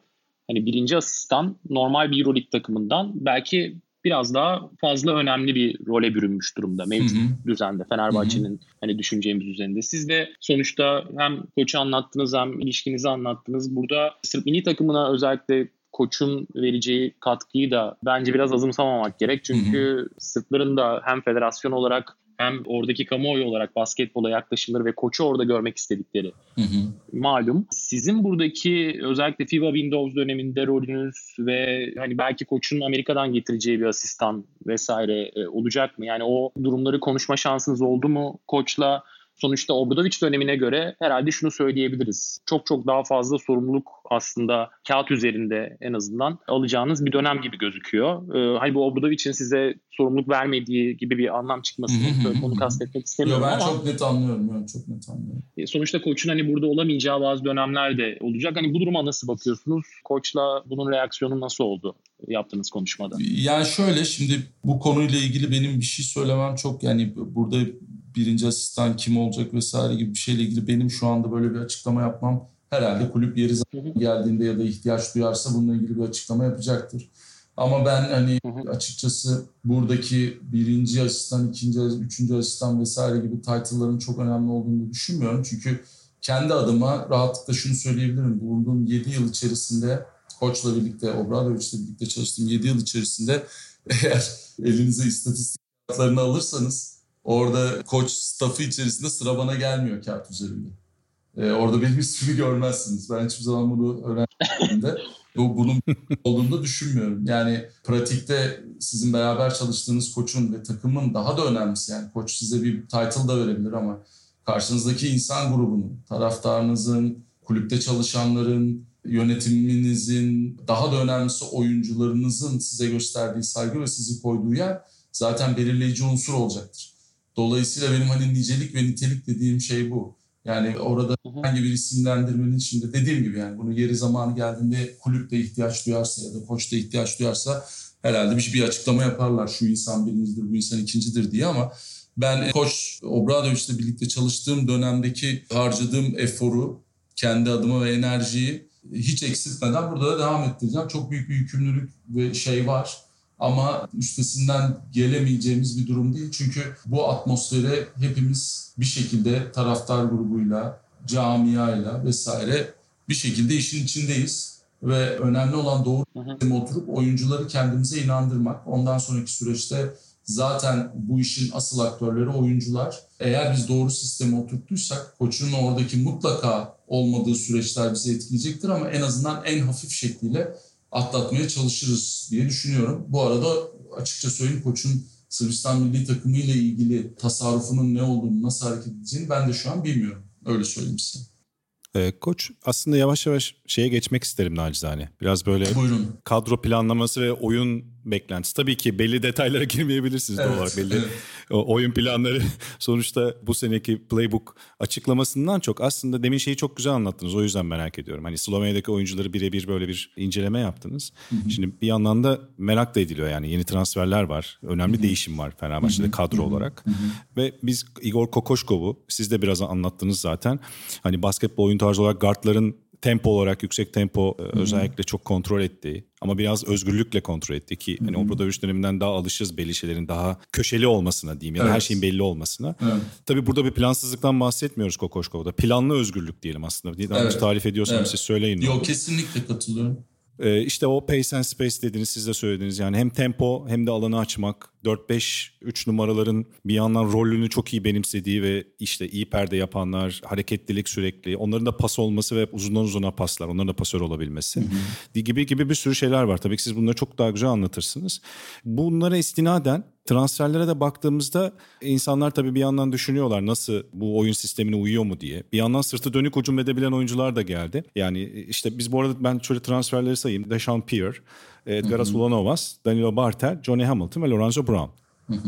hani birinci asistan normal bir Euroleague takımından belki biraz daha fazla önemli bir role bürünmüş durumda mevcut hı hı. düzende Fenerbahçe'nin hani düşüneceğimiz düzeninde. Siz de sonuçta hem koçu anlattınız hem ilişkinizi anlattınız. Burada Sırp milli takımına özellikle koçun vereceği katkıyı da bence biraz azımsamamak gerek. Çünkü Sırpların da hem federasyon olarak hem oradaki kamuoyu olarak basketbola yaklaşımları ve koçu orada görmek istedikleri hı hı. malum. Sizin buradaki özellikle FIBA Windows döneminde rolünüz ve hani belki koçun Amerika'dan getireceği bir asistan vesaire e, olacak mı? Yani o durumları konuşma şansınız oldu mu koçla? Sonuçta Obradoviç dönemine göre herhalde şunu söyleyebiliriz. Çok çok daha fazla sorumluluk aslında kağıt üzerinde en azından alacağınız bir dönem gibi gözüküyor. Ee, hani bu Obradoviç'in size sorumluluk vermediği gibi bir anlam çıkmasını hı onu kastetmek istemiyorum Yo, ben ama. Ben çok net anlıyorum. Ben çok net anlıyorum. E, sonuçta koçun hani burada olamayacağı bazı dönemler de olacak. Hani bu duruma nasıl bakıyorsunuz? Koçla bunun reaksiyonu nasıl oldu yaptığınız konuşmada? Yani şöyle şimdi bu konuyla ilgili benim bir şey söylemem çok yani burada birinci asistan kim olacak vesaire gibi bir şeyle ilgili benim şu anda böyle bir açıklama yapmam herhalde kulüp yeri geldiğinde ya da ihtiyaç duyarsa bununla ilgili bir açıklama yapacaktır. Ama ben hani açıkçası buradaki birinci asistan, ikinci, üçüncü asistan vesaire gibi title'ların çok önemli olduğunu düşünmüyorum. Çünkü kendi adıma rahatlıkla şunu söyleyebilirim. Bulunduğum 7 yıl içerisinde koçla birlikte, Obradoviç'le birlikte çalıştığım 7 yıl içerisinde eğer elinize istatistik alırsanız Orada koç staffı içerisinde sıra bana gelmiyor kağıt üzerinde. E, orada benim ismimi görmezsiniz. Ben hiçbir zaman bunu öğrendiğimde bu, bunun olduğunu düşünmüyorum. Yani pratikte sizin beraber çalıştığınız koçun ve takımın daha da önemlisi yani koç size bir title da verebilir ama karşınızdaki insan grubunun, taraftarınızın, kulüpte çalışanların, yönetiminizin, daha da önemlisi oyuncularınızın size gösterdiği saygı ve sizi koyduğu yer zaten belirleyici unsur olacaktır. Dolayısıyla benim hani nicelik ve nitelik dediğim şey bu. Yani orada herhangi bir isimlendirmenin içinde dediğim gibi yani bunu yeri zamanı geldiğinde kulüp de ihtiyaç duyarsa ya da koç da ihtiyaç duyarsa herhalde bir, bir açıklama yaparlar. Şu insan birincidir, bu insan ikincidir diye ama ben koç Obradoviç'le birlikte çalıştığım dönemdeki harcadığım eforu, kendi adıma ve enerjiyi hiç eksiltmeden burada da devam ettireceğim. Çok büyük bir yükümlülük ve şey var. Ama üstesinden gelemeyeceğimiz bir durum değil. Çünkü bu atmosfere hepimiz bir şekilde taraftar grubuyla, camiayla vesaire bir şekilde işin içindeyiz. Ve önemli olan doğru oturup oyuncuları kendimize inandırmak. Ondan sonraki süreçte zaten bu işin asıl aktörleri oyuncular. Eğer biz doğru sistemi oturttuysak koçun oradaki mutlaka olmadığı süreçler bizi etkileyecektir ama en azından en hafif şekliyle atlatmaya çalışırız diye düşünüyorum. Bu arada açıkça söyleyeyim koçun Sırbistan milli takımı ile ilgili tasarrufunun ne olduğunu, nasıl hareket edeceğini ben de şu an bilmiyorum. Öyle söyleyeyim size. Ee, koç aslında yavaş yavaş şeye geçmek isterim nacizane. Biraz böyle Buyurun. kadro planlaması ve oyun beklentisi. Tabii ki belli detaylara girmeyebilirsiniz evet, doğal olarak. Belli evet. oyun planları sonuçta bu seneki playbook açıklamasından çok aslında demin şeyi çok güzel anlattınız. O yüzden merak ediyorum. Hani Slovenya'daki oyuncuları birebir böyle bir inceleme yaptınız. Hı hı. Şimdi bir yandan da merak da ediliyor yani yeni transferler var. Önemli hı hı. değişim var Fenerbahçe'de hı hı. kadro hı hı. olarak. Hı hı. Ve biz Igor Kokoşkov'u siz de biraz anlattınız zaten. Hani basketbol oyun tarzı olarak guardların tempo olarak yüksek tempo Hı-hı. özellikle çok kontrol ettiği ama biraz özgürlükle kontrol etti ki hani Obradoviç döneminden daha alışırız belli şeylerin daha köşeli olmasına diyeyim ya da evet. her şeyin belli olmasına. Evet. Tabii burada bir plansızlıktan bahsetmiyoruz Kokoşkov'da. Planlı özgürlük diyelim aslında. Yanlış evet. tarif ediyorsam evet. siz söyleyin. Yok kesinlikle katılıyorum. Ee, işte o pace and space dediğiniz siz de söylediniz yani hem tempo hem de alanı açmak 4-5-3 numaraların bir yandan rolünü çok iyi benimsediği ve işte iyi perde yapanlar, hareketlilik sürekli, onların da pas olması ve uzundan uzuna paslar, onların da pasör olabilmesi hı hı. gibi gibi bir sürü şeyler var. Tabii ki siz bunları çok daha güzel anlatırsınız. Bunlara istinaden transferlere de baktığımızda insanlar tabii bir yandan düşünüyorlar nasıl bu oyun sistemine uyuyor mu diye. Bir yandan sırtı dönük hücum edebilen oyuncular da geldi. Yani işte biz bu arada ben şöyle transferleri sayayım. Deshaun Pierre, Edgaras Ulanovas, Danilo Barter, Johnny Hamilton ve Lorenzo Brown.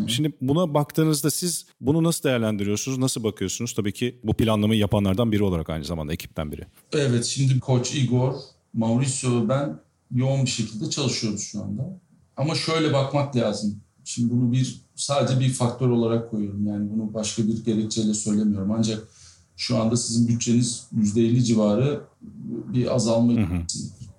Şimdi buna baktığınızda siz bunu nasıl değerlendiriyorsunuz, nasıl bakıyorsunuz? Tabii ki bu planlamayı yapanlardan biri olarak aynı zamanda ekipten biri. Evet şimdi koç Igor, Mauricio ben yoğun bir şekilde çalışıyoruz şu anda. Ama şöyle bakmak lazım. Şimdi bunu bir sadece bir faktör olarak koyuyorum. Yani bunu başka bir gerekçeyle söylemiyorum. Ancak şu anda sizin bütçeniz %50 civarı bir azalma hı hı.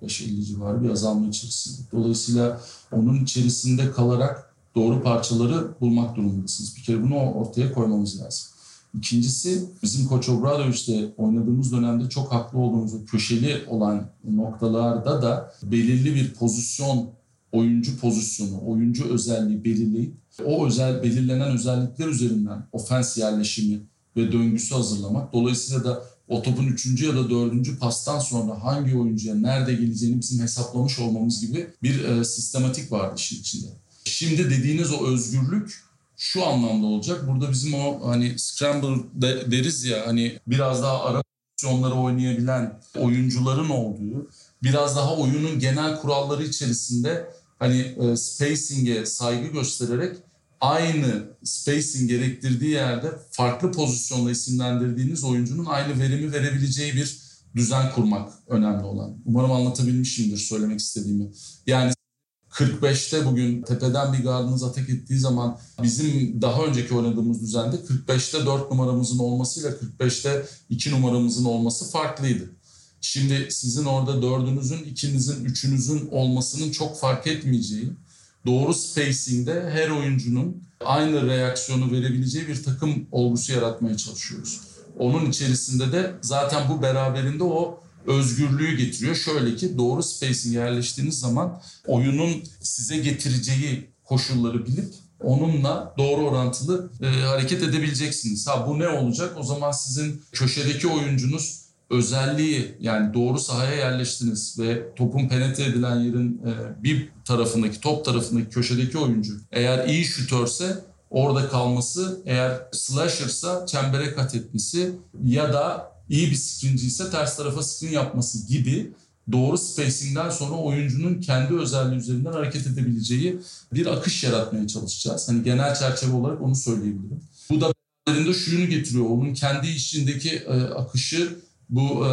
45-50 civarı bir azalma içerisinde. Dolayısıyla onun içerisinde kalarak doğru parçaları bulmak durumundasınız. Bir kere bunu ortaya koymamız lazım. İkincisi bizim Koç Obradoviç'te oynadığımız dönemde çok haklı olduğumuz köşeli olan noktalarda da belirli bir pozisyon, oyuncu pozisyonu, oyuncu özelliği belirleyip o özel belirlenen özellikler üzerinden ofens yerleşimi ve döngüsü hazırlamak. Dolayısıyla da o topun üçüncü ya da dördüncü pastan sonra hangi oyuncuya nerede geleceğini bizim hesaplamış olmamız gibi bir e, sistematik vardı işin içinde. Şimdi dediğiniz o özgürlük şu anlamda olacak. Burada bizim o hani scramble de, deriz ya hani biraz daha ara pozisyonları oynayabilen oyuncuların olduğu, biraz daha oyunun genel kuralları içerisinde hani e, spacing'e saygı göstererek aynı spacing gerektirdiği yerde farklı pozisyonla isimlendirdiğiniz oyuncunun aynı verimi verebileceği bir düzen kurmak önemli olan. Umarım anlatabilmişimdir söylemek istediğimi. Yani 45'te bugün tepeden bir gardınız atak ettiği zaman bizim daha önceki oynadığımız düzende 45'te 4 numaramızın olmasıyla 45'te 2 numaramızın olması farklıydı. Şimdi sizin orada dördünüzün, ikinizin, üçünüzün olmasının çok fark etmeyeceği doğru spacing'de her oyuncunun aynı reaksiyonu verebileceği bir takım olgusu yaratmaya çalışıyoruz. Onun içerisinde de zaten bu beraberinde o özgürlüğü getiriyor. Şöyle ki doğru spacing yerleştiğiniz zaman oyunun size getireceği koşulları bilip onunla doğru orantılı e, hareket edebileceksiniz. Ha bu ne olacak? O zaman sizin köşedeki oyuncunuz özelliği yani doğru sahaya yerleştiniz ve topun penetre edilen yerin e, bir tarafındaki top tarafındaki köşedeki oyuncu eğer iyi şütörse orada kalması eğer slasher'sa çembere kat etmesi ya da iyi bir screenci ise ters tarafa screen yapması gibi doğru spacing'den sonra oyuncunun kendi özelliği üzerinden hareket edebileceği bir akış yaratmaya çalışacağız. Hani genel çerçeve olarak onu söyleyebilirim. Bu da beraberinde şunu getiriyor. Onun kendi işindeki e, akışı bu e,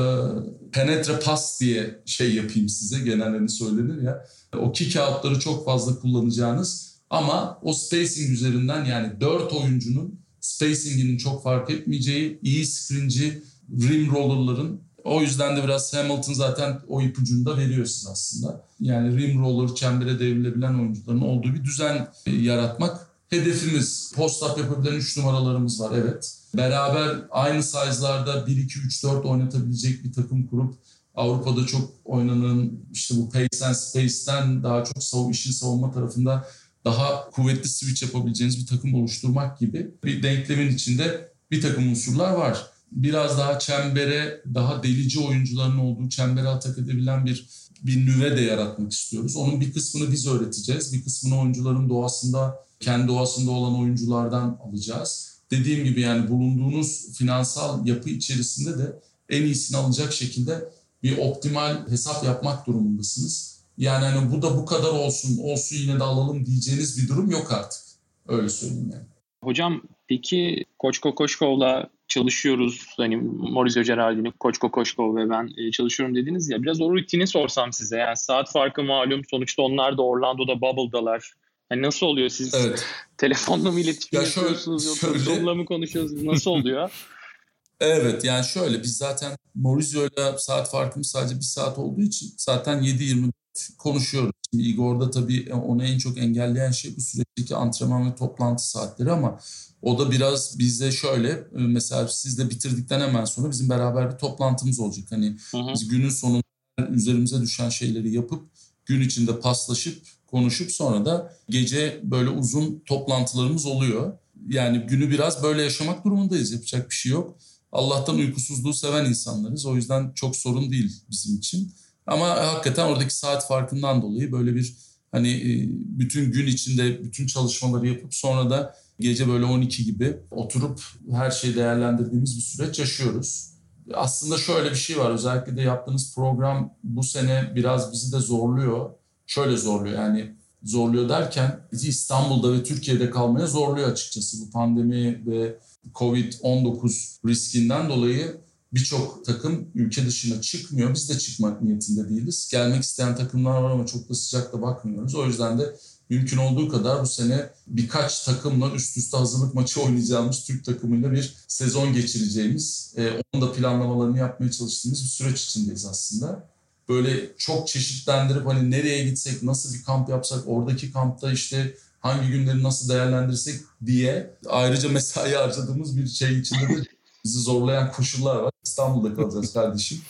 penetre pas diye şey yapayım size genellerini söylenir ya. O kick out'ları çok fazla kullanacağınız ama o spacing üzerinden yani dört oyuncunun spacing'inin çok fark etmeyeceği iyi screenci rim roller'ların o yüzden de biraz Hamilton zaten o ipucunu da veriyor siz aslında. Yani rim roller, çembere devrilebilen oyuncuların olduğu bir düzen e, yaratmak hedefimiz. Post-up yapabilen 3 numaralarımız var evet. Beraber aynı size'larda 1 2 3 4 oynatabilecek bir takım kurup Avrupa'da çok oynanan işte bu pace and space'ten daha çok sav işin savunma tarafında daha kuvvetli switch yapabileceğiniz bir takım oluşturmak gibi bir denklemin içinde bir takım unsurlar var biraz daha çembere, daha delici oyuncuların olduğu çembere atak edebilen bir bir nüve de yaratmak istiyoruz. Onun bir kısmını biz öğreteceğiz. Bir kısmını oyuncuların doğasında, kendi doğasında olan oyunculardan alacağız. Dediğim gibi yani bulunduğunuz finansal yapı içerisinde de en iyisini alacak şekilde bir optimal hesap yapmak durumundasınız. Yani hani bu da bu kadar olsun, olsun yine de alalım diyeceğiniz bir durum yok artık. Öyle söyleyeyim yani. Hocam peki Koç Kokoşkov'la çalışıyoruz. Hani Maurizio Geraldini, Koç Kokoşkov ve ben e, çalışıyorum dediniz ya. Biraz o rutini sorsam size. Yani saat farkı malum. Sonuçta onlar da Orlando'da Bubble'dalar. Yani nasıl oluyor? Siz evet. telefonla mı iletişim ya yapıyorsunuz yoksa Zoom'la mı konuşuyorsunuz? Nasıl oluyor? evet yani şöyle biz zaten Maurizio'yla saat farkımız sadece bir saat olduğu için zaten 7-24 konuşuyoruz. Şimdi Igor'da tabii onu en çok engelleyen şey bu süreçteki antrenman ve toplantı saatleri ama o da biraz bizde şöyle e, mesela siz de bitirdikten hemen sonra bizim beraber bir toplantımız olacak. Hani hı hı. biz günün sonunda üzerimize düşen şeyleri yapıp gün içinde paslaşıp konuşup sonra da gece böyle uzun toplantılarımız oluyor. Yani günü biraz böyle yaşamak durumundayız. Yapacak bir şey yok. Allah'tan uykusuzluğu seven insanlarız. O yüzden çok sorun değil bizim için. Ama hakikaten oradaki saat farkından dolayı böyle bir hani e, bütün gün içinde bütün çalışmaları yapıp sonra da gece böyle 12 gibi oturup her şeyi değerlendirdiğimiz bir süreç yaşıyoruz. Aslında şöyle bir şey var özellikle de yaptığınız program bu sene biraz bizi de zorluyor. Şöyle zorluyor yani zorluyor derken bizi İstanbul'da ve Türkiye'de kalmaya zorluyor açıkçası. Bu pandemi ve Covid-19 riskinden dolayı birçok takım ülke dışına çıkmıyor. Biz de çıkmak niyetinde değiliz. Gelmek isteyen takımlar var ama çok da sıcakta bakmıyoruz. O yüzden de mümkün olduğu kadar bu sene birkaç takımla üst üste hazırlık maçı oynayacağımız Türk takımıyla bir sezon geçireceğimiz, e, onun da planlamalarını yapmaya çalıştığımız bir süreç içindeyiz aslında. Böyle çok çeşitlendirip hani nereye gitsek, nasıl bir kamp yapsak, oradaki kampta işte hangi günleri nasıl değerlendirsek diye ayrıca mesai harcadığımız bir şey içinde de bizi zorlayan koşullar var. İstanbul'da kalacağız kardeşim.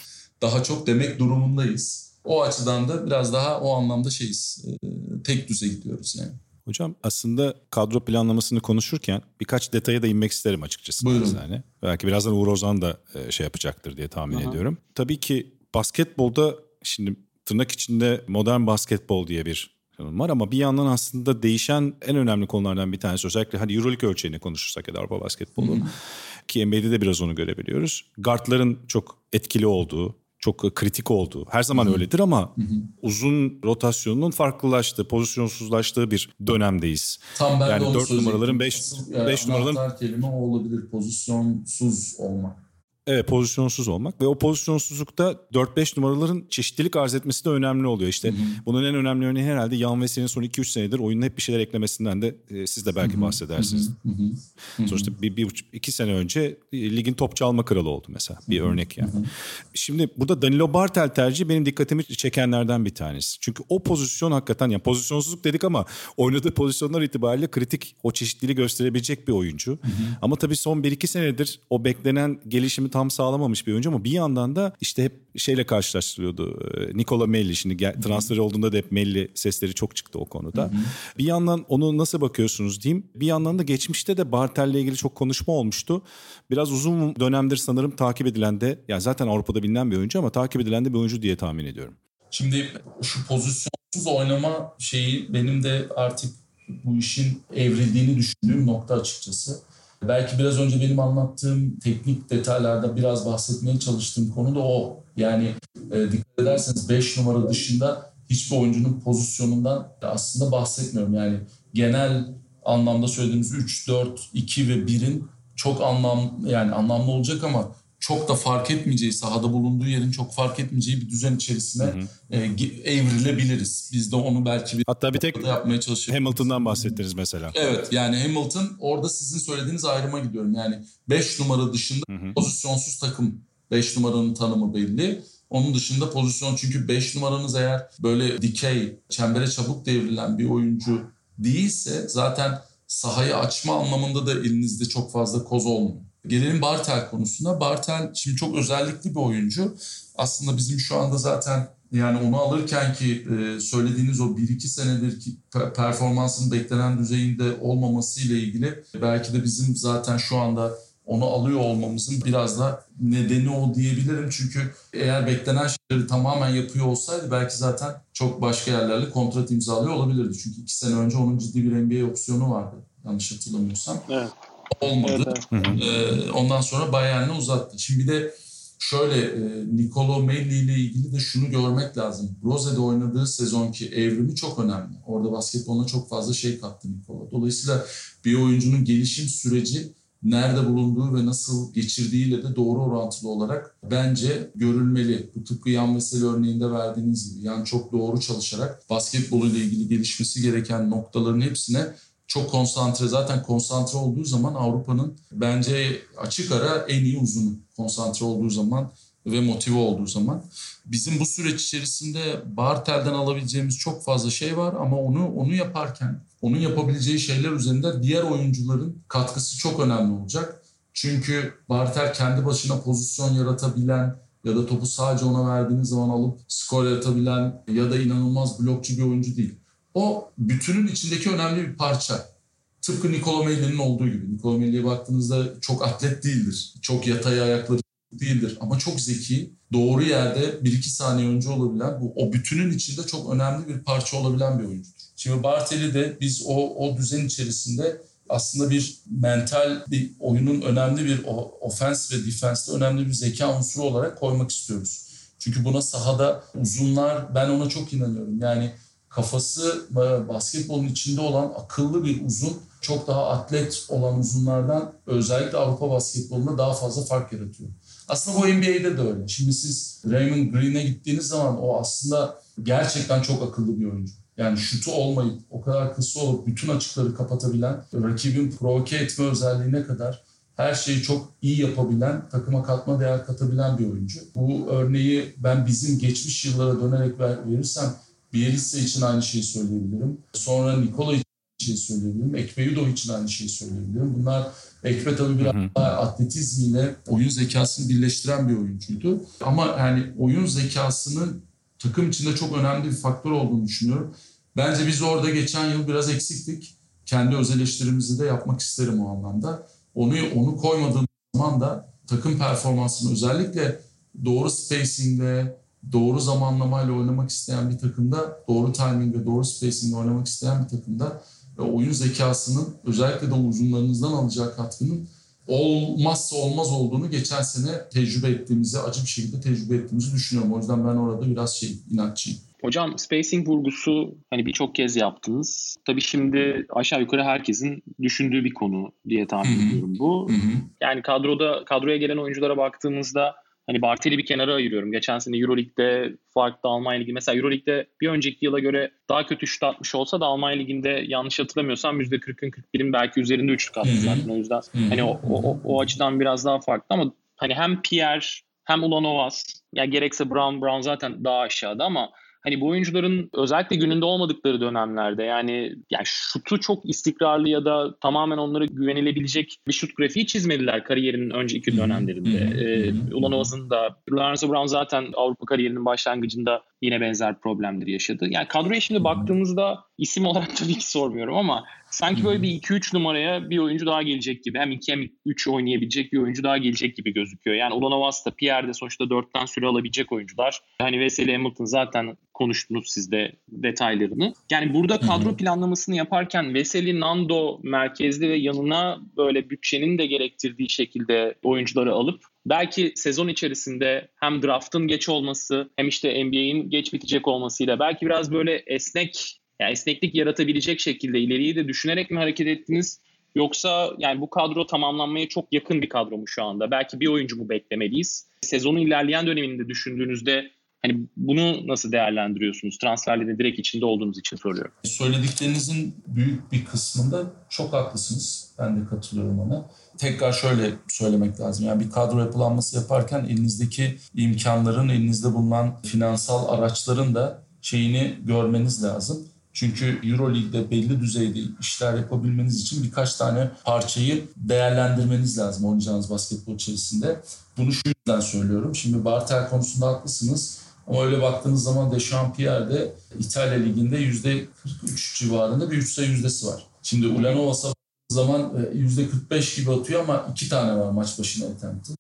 Daha çok demek durumundayız. O açıdan da biraz daha o anlamda şeyiz. E, tek düze gidiyoruz yani. Hocam aslında kadro planlamasını konuşurken birkaç detaya da inmek isterim açıkçası. Buyurun. Yani. Belki birazdan Uğur Ozan da e, şey yapacaktır diye tahmin Aha. ediyorum. Tabii ki basketbolda şimdi tırnak içinde modern basketbol diye bir var ama bir yandan aslında değişen en önemli konulardan bir tanesi özellikle hani Euroleague ölçeğini konuşursak ya da Avrupa basketbolu ki NBA'de de biraz onu görebiliyoruz. Guardların çok etkili olduğu, çok kritik olduğu. Her zaman öyledir ama uzun rotasyonun farklılaştığı, pozisyonsuzlaştığı bir dönemdeyiz. Tam ben yani de 4 numaraların 5 5 numaraların kelime o olabilir. Pozisyonsuz olmak. Evet pozisyonsuz olmak ve o pozisyonsuzlukta 4-5 numaraların çeşitlilik arz etmesi de önemli oluyor. İşte hı hı. bunun en önemli örneği herhalde Yan Veseli'nin son 2-3 senedir oyunun hep bir şeyler eklemesinden de e, siz de belki hı hı. bahsedersiniz. Hı hı. Sonuçta bir, bir iki sene önce e, ligin top çalma kralı oldu mesela bir hı hı. örnek yani. Hı hı. Şimdi burada Danilo Bartel tercihi benim dikkatimi çekenlerden bir tanesi. Çünkü o pozisyon hakikaten yani pozisyonsuzluk dedik ama oynadığı pozisyonlar itibariyle kritik o çeşitliliği gösterebilecek bir oyuncu. Hı hı. Ama tabii son 1-2 senedir o beklenen gelişimi tam sağlamamış bir oyuncu ama bir yandan da işte hep şeyle karşılaştırıyordu. E, Nikola Melli şimdi transfer olduğunda da hep Melli sesleri çok çıktı o konuda. Hı hı. Bir yandan onu nasıl bakıyorsunuz diyeyim. Bir yandan da geçmişte de Bartel'le ilgili çok konuşma olmuştu. Biraz uzun dönemdir sanırım takip edilen de yani zaten Avrupa'da bilinen bir oyuncu ama takip edilen de bir oyuncu diye tahmin ediyorum. Şimdi şu pozisyonsuz oynama şeyi benim de artık bu işin evrildiğini düşündüğüm nokta açıkçası. Belki biraz önce benim anlattığım teknik detaylarda biraz bahsetmeye çalıştığım konu da o. Yani e, dikkat ederseniz 5 numara dışında hiçbir oyuncunun pozisyonundan aslında bahsetmiyorum. Yani genel anlamda söylediğimiz 3, 4, 2 ve 1'in çok anlam yani anlamlı olacak ama çok da fark etmeyeceği, sahada bulunduğu yerin çok fark etmeyeceği bir düzen içerisine hı hı. E, evrilebiliriz. Biz de onu belki bir Hatta bir tek yapmaya çalışıyoruz. Hamilton'dan bahsettiniz mesela. Evet yani Hamilton orada sizin söylediğiniz ayrıma gidiyorum. Yani 5 numara dışında hı hı. pozisyonsuz takım 5 numaranın tanımı belli. Onun dışında pozisyon çünkü 5 numaranız eğer böyle dikey, çembere çabuk devrilen bir oyuncu değilse zaten sahayı açma anlamında da elinizde çok fazla koz olmuyor. Gelelim Bartel konusuna. Bartel şimdi çok özellikli bir oyuncu. Aslında bizim şu anda zaten yani onu alırken ki e, söylediğiniz o 1-2 senedir ki performansın beklenen düzeyinde olmaması ile ilgili belki de bizim zaten şu anda onu alıyor olmamızın biraz da nedeni o diyebilirim. Çünkü eğer beklenen şeyleri tamamen yapıyor olsaydı belki zaten çok başka yerlerle kontrat imzalıyor olabilirdi. Çünkü iki sene önce onun ciddi bir NBA opsiyonu vardı yanlış hatırlamıyorsam. Evet. Olmadı. Evet, evet. Ee, ondan sonra Bayern'e uzattı. Şimdi bir de şöyle e, Nicolo Melli ile ilgili de şunu görmek lazım. Rose'de oynadığı sezonki evrimi çok önemli. Orada basketboluna çok fazla şey kattı Nicolo. Dolayısıyla bir oyuncunun gelişim süreci nerede bulunduğu ve nasıl geçirdiğiyle de doğru orantılı olarak bence görülmeli. Bu tıpkı yan mesele örneğinde verdiğiniz gibi. Yani çok doğru çalışarak basketbol ile ilgili gelişmesi gereken noktaların hepsine çok konsantre. Zaten konsantre olduğu zaman Avrupa'nın bence açık ara en iyi uzunu. Konsantre olduğu zaman ve motive olduğu zaman. Bizim bu süreç içerisinde Bartel'den alabileceğimiz çok fazla şey var ama onu onu yaparken onun yapabileceği şeyler üzerinde diğer oyuncuların katkısı çok önemli olacak. Çünkü Bartel kendi başına pozisyon yaratabilen ya da topu sadece ona verdiğiniz zaman alıp skor yaratabilen ya da inanılmaz blokçu bir oyuncu değil. O bütünün içindeki önemli bir parça. Tıpkı Nikola Melli'nin olduğu gibi. Nikola Melli'ye baktığınızda çok atlet değildir. Çok yatay ayakları değildir ama çok zeki, doğru yerde 1-2 saniye önce olabilen bu o bütünün içinde çok önemli bir parça olabilen bir oyuncudur. Şimdi Bartel'i de biz o o düzen içerisinde aslında bir mental bir oyunun önemli bir ofens ve defenste önemli bir zeka unsuru olarak koymak istiyoruz. Çünkü buna sahada uzunlar ben ona çok inanıyorum. Yani kafası e, basketbolun içinde olan akıllı bir uzun çok daha atlet olan uzunlardan özellikle Avrupa basketbolunda daha fazla fark yaratıyor. Aslında bu NBA'de de öyle. Şimdi siz Raymond Green'e gittiğiniz zaman o aslında gerçekten çok akıllı bir oyuncu. Yani şutu olmayıp o kadar kısa olup bütün açıkları kapatabilen, rakibin provoke etme özelliğine kadar her şeyi çok iyi yapabilen, takıma katma değer katabilen bir oyuncu. Bu örneği ben bizim geçmiş yıllara dönerek verirsem Bielitsa için aynı şeyi söyleyebilirim. Sonra Nikola için aynı şeyi söyleyebilirim. Ekpe için aynı şeyi söyleyebilirim. Bunlar Ekpe tabii biraz daha atletizmiyle oyun zekasını birleştiren bir oyuncuydu. Ama yani oyun zekasının takım içinde çok önemli bir faktör olduğunu düşünüyorum. Bence biz orada geçen yıl biraz eksiktik. Kendi öz eleştirimizi de yapmak isterim o anlamda. Onu onu koymadığım zaman da takım performansını özellikle doğru spacingle, doğru zamanlamayla oynamak isteyen bir takımda, doğru timing ve doğru spacingle oynamak isteyen bir takımda ve oyun zekasının özellikle de uzunlarınızdan alacağı katkının olmazsa olmaz olduğunu geçen sene tecrübe ettiğimizi, acı bir şekilde tecrübe ettiğimizi düşünüyorum. O yüzden ben orada biraz şey inatçıyım. Hocam spacing vurgusu hani birçok kez yaptınız. Tabii şimdi aşağı yukarı herkesin düşündüğü bir konu diye tahmin ediyorum bu. Hı-hı. Yani kadroda kadroya gelen oyunculara baktığımızda Hani Bartel'i bir kenara ayırıyorum. Geçen sene Euroleague'de farklı Almanya Ligi. Mesela Euroleague'de bir önceki yıla göre daha kötü şut atmış olsa da Almanya Ligi'nde yanlış hatırlamıyorsam %40'ın 41'in belki üzerinde üçlük attı zaten. O yüzden hani o, o, o açıdan biraz daha farklı ama hani hem Pierre hem Ulanovas ya gerekse Brown Brown zaten daha aşağıda ama hani bu oyuncuların özellikle gününde olmadıkları dönemlerde yani yani şutu çok istikrarlı ya da tamamen onlara güvenilebilecek bir şut grafiği çizmediler kariyerinin önceki dönemlerinde. Ee, Ulanovas'ın da Lorenzo Brown zaten Avrupa kariyerinin başlangıcında yine benzer problemleri yaşadı. Yani kadroya şimdi baktığımızda isim olarak tabii ki sormuyorum ama sanki böyle bir 2-3 numaraya bir oyuncu daha gelecek gibi. Hem 2 hem 3 oynayabilecek bir oyuncu daha gelecek gibi gözüküyor. Yani Ulanovas da Pierre de sonuçta 4'ten süre alabilecek oyuncular. Hani Wesley Hamilton zaten konuştunuz siz de detaylarını. Yani burada kadro planlamasını yaparken Wesley Nando merkezli ve yanına böyle bütçenin de gerektirdiği şekilde oyuncuları alıp belki sezon içerisinde hem draftın geç olması hem işte NBA'in geç bitecek olmasıyla belki biraz böyle esnek yani esneklik yaratabilecek şekilde ileriyi de düşünerek mi hareket ettiniz? Yoksa yani bu kadro tamamlanmaya çok yakın bir kadro mu şu anda? Belki bir oyuncu mu beklemeliyiz? Sezonun ilerleyen döneminde düşündüğünüzde hani bunu nasıl değerlendiriyorsunuz? Transferlerin direkt içinde olduğunuz için soruyorum. Söylediklerinizin büyük bir kısmında çok haklısınız. Ben de katılıyorum ona. Tekrar şöyle söylemek lazım. Yani bir kadro yapılanması yaparken elinizdeki imkanların, elinizde bulunan finansal araçların da şeyini görmeniz lazım. Çünkü Euroleague'de belli düzeyde işler yapabilmeniz için birkaç tane parçayı değerlendirmeniz lazım oynayacağınız basketbol içerisinde. Bunu şu yüzden söylüyorum. Şimdi Bartel konusunda haklısınız. Ama öyle baktığınız zaman Dechampierre'de İtalya Ligi'nde %43 civarında bir 3 sayı yüzdesi var. Şimdi Ulanovas'a zaman %45 gibi atıyor ama iki tane var maç başına attempt'i.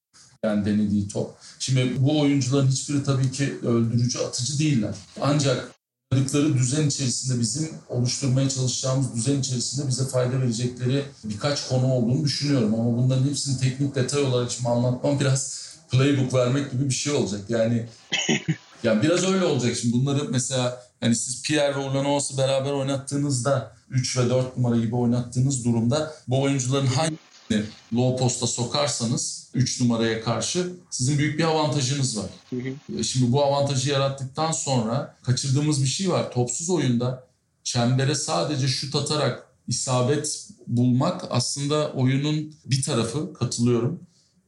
Yani denediği top. Şimdi bu oyuncuların hiçbiri tabii ki öldürücü, atıcı değiller. Ancak oynadıkları düzen içerisinde bizim oluşturmaya çalışacağımız düzen içerisinde bize fayda verecekleri birkaç konu olduğunu düşünüyorum. Ama bunların hepsini teknik detay olarak şimdi anlatmam biraz playbook vermek gibi bir şey olacak. Yani ya biraz öyle olacak şimdi bunları mesela hani siz Pierre ve Ulanovas'ı beraber oynattığınızda 3 ve 4 numara gibi oynattığınız durumda bu oyuncuların hangisini low posta sokarsanız 3 numaraya karşı sizin büyük bir avantajınız var. Hı hı. Şimdi bu avantajı yarattıktan sonra kaçırdığımız bir şey var. Topsuz oyunda çembere sadece şut atarak isabet bulmak aslında oyunun bir tarafı katılıyorum.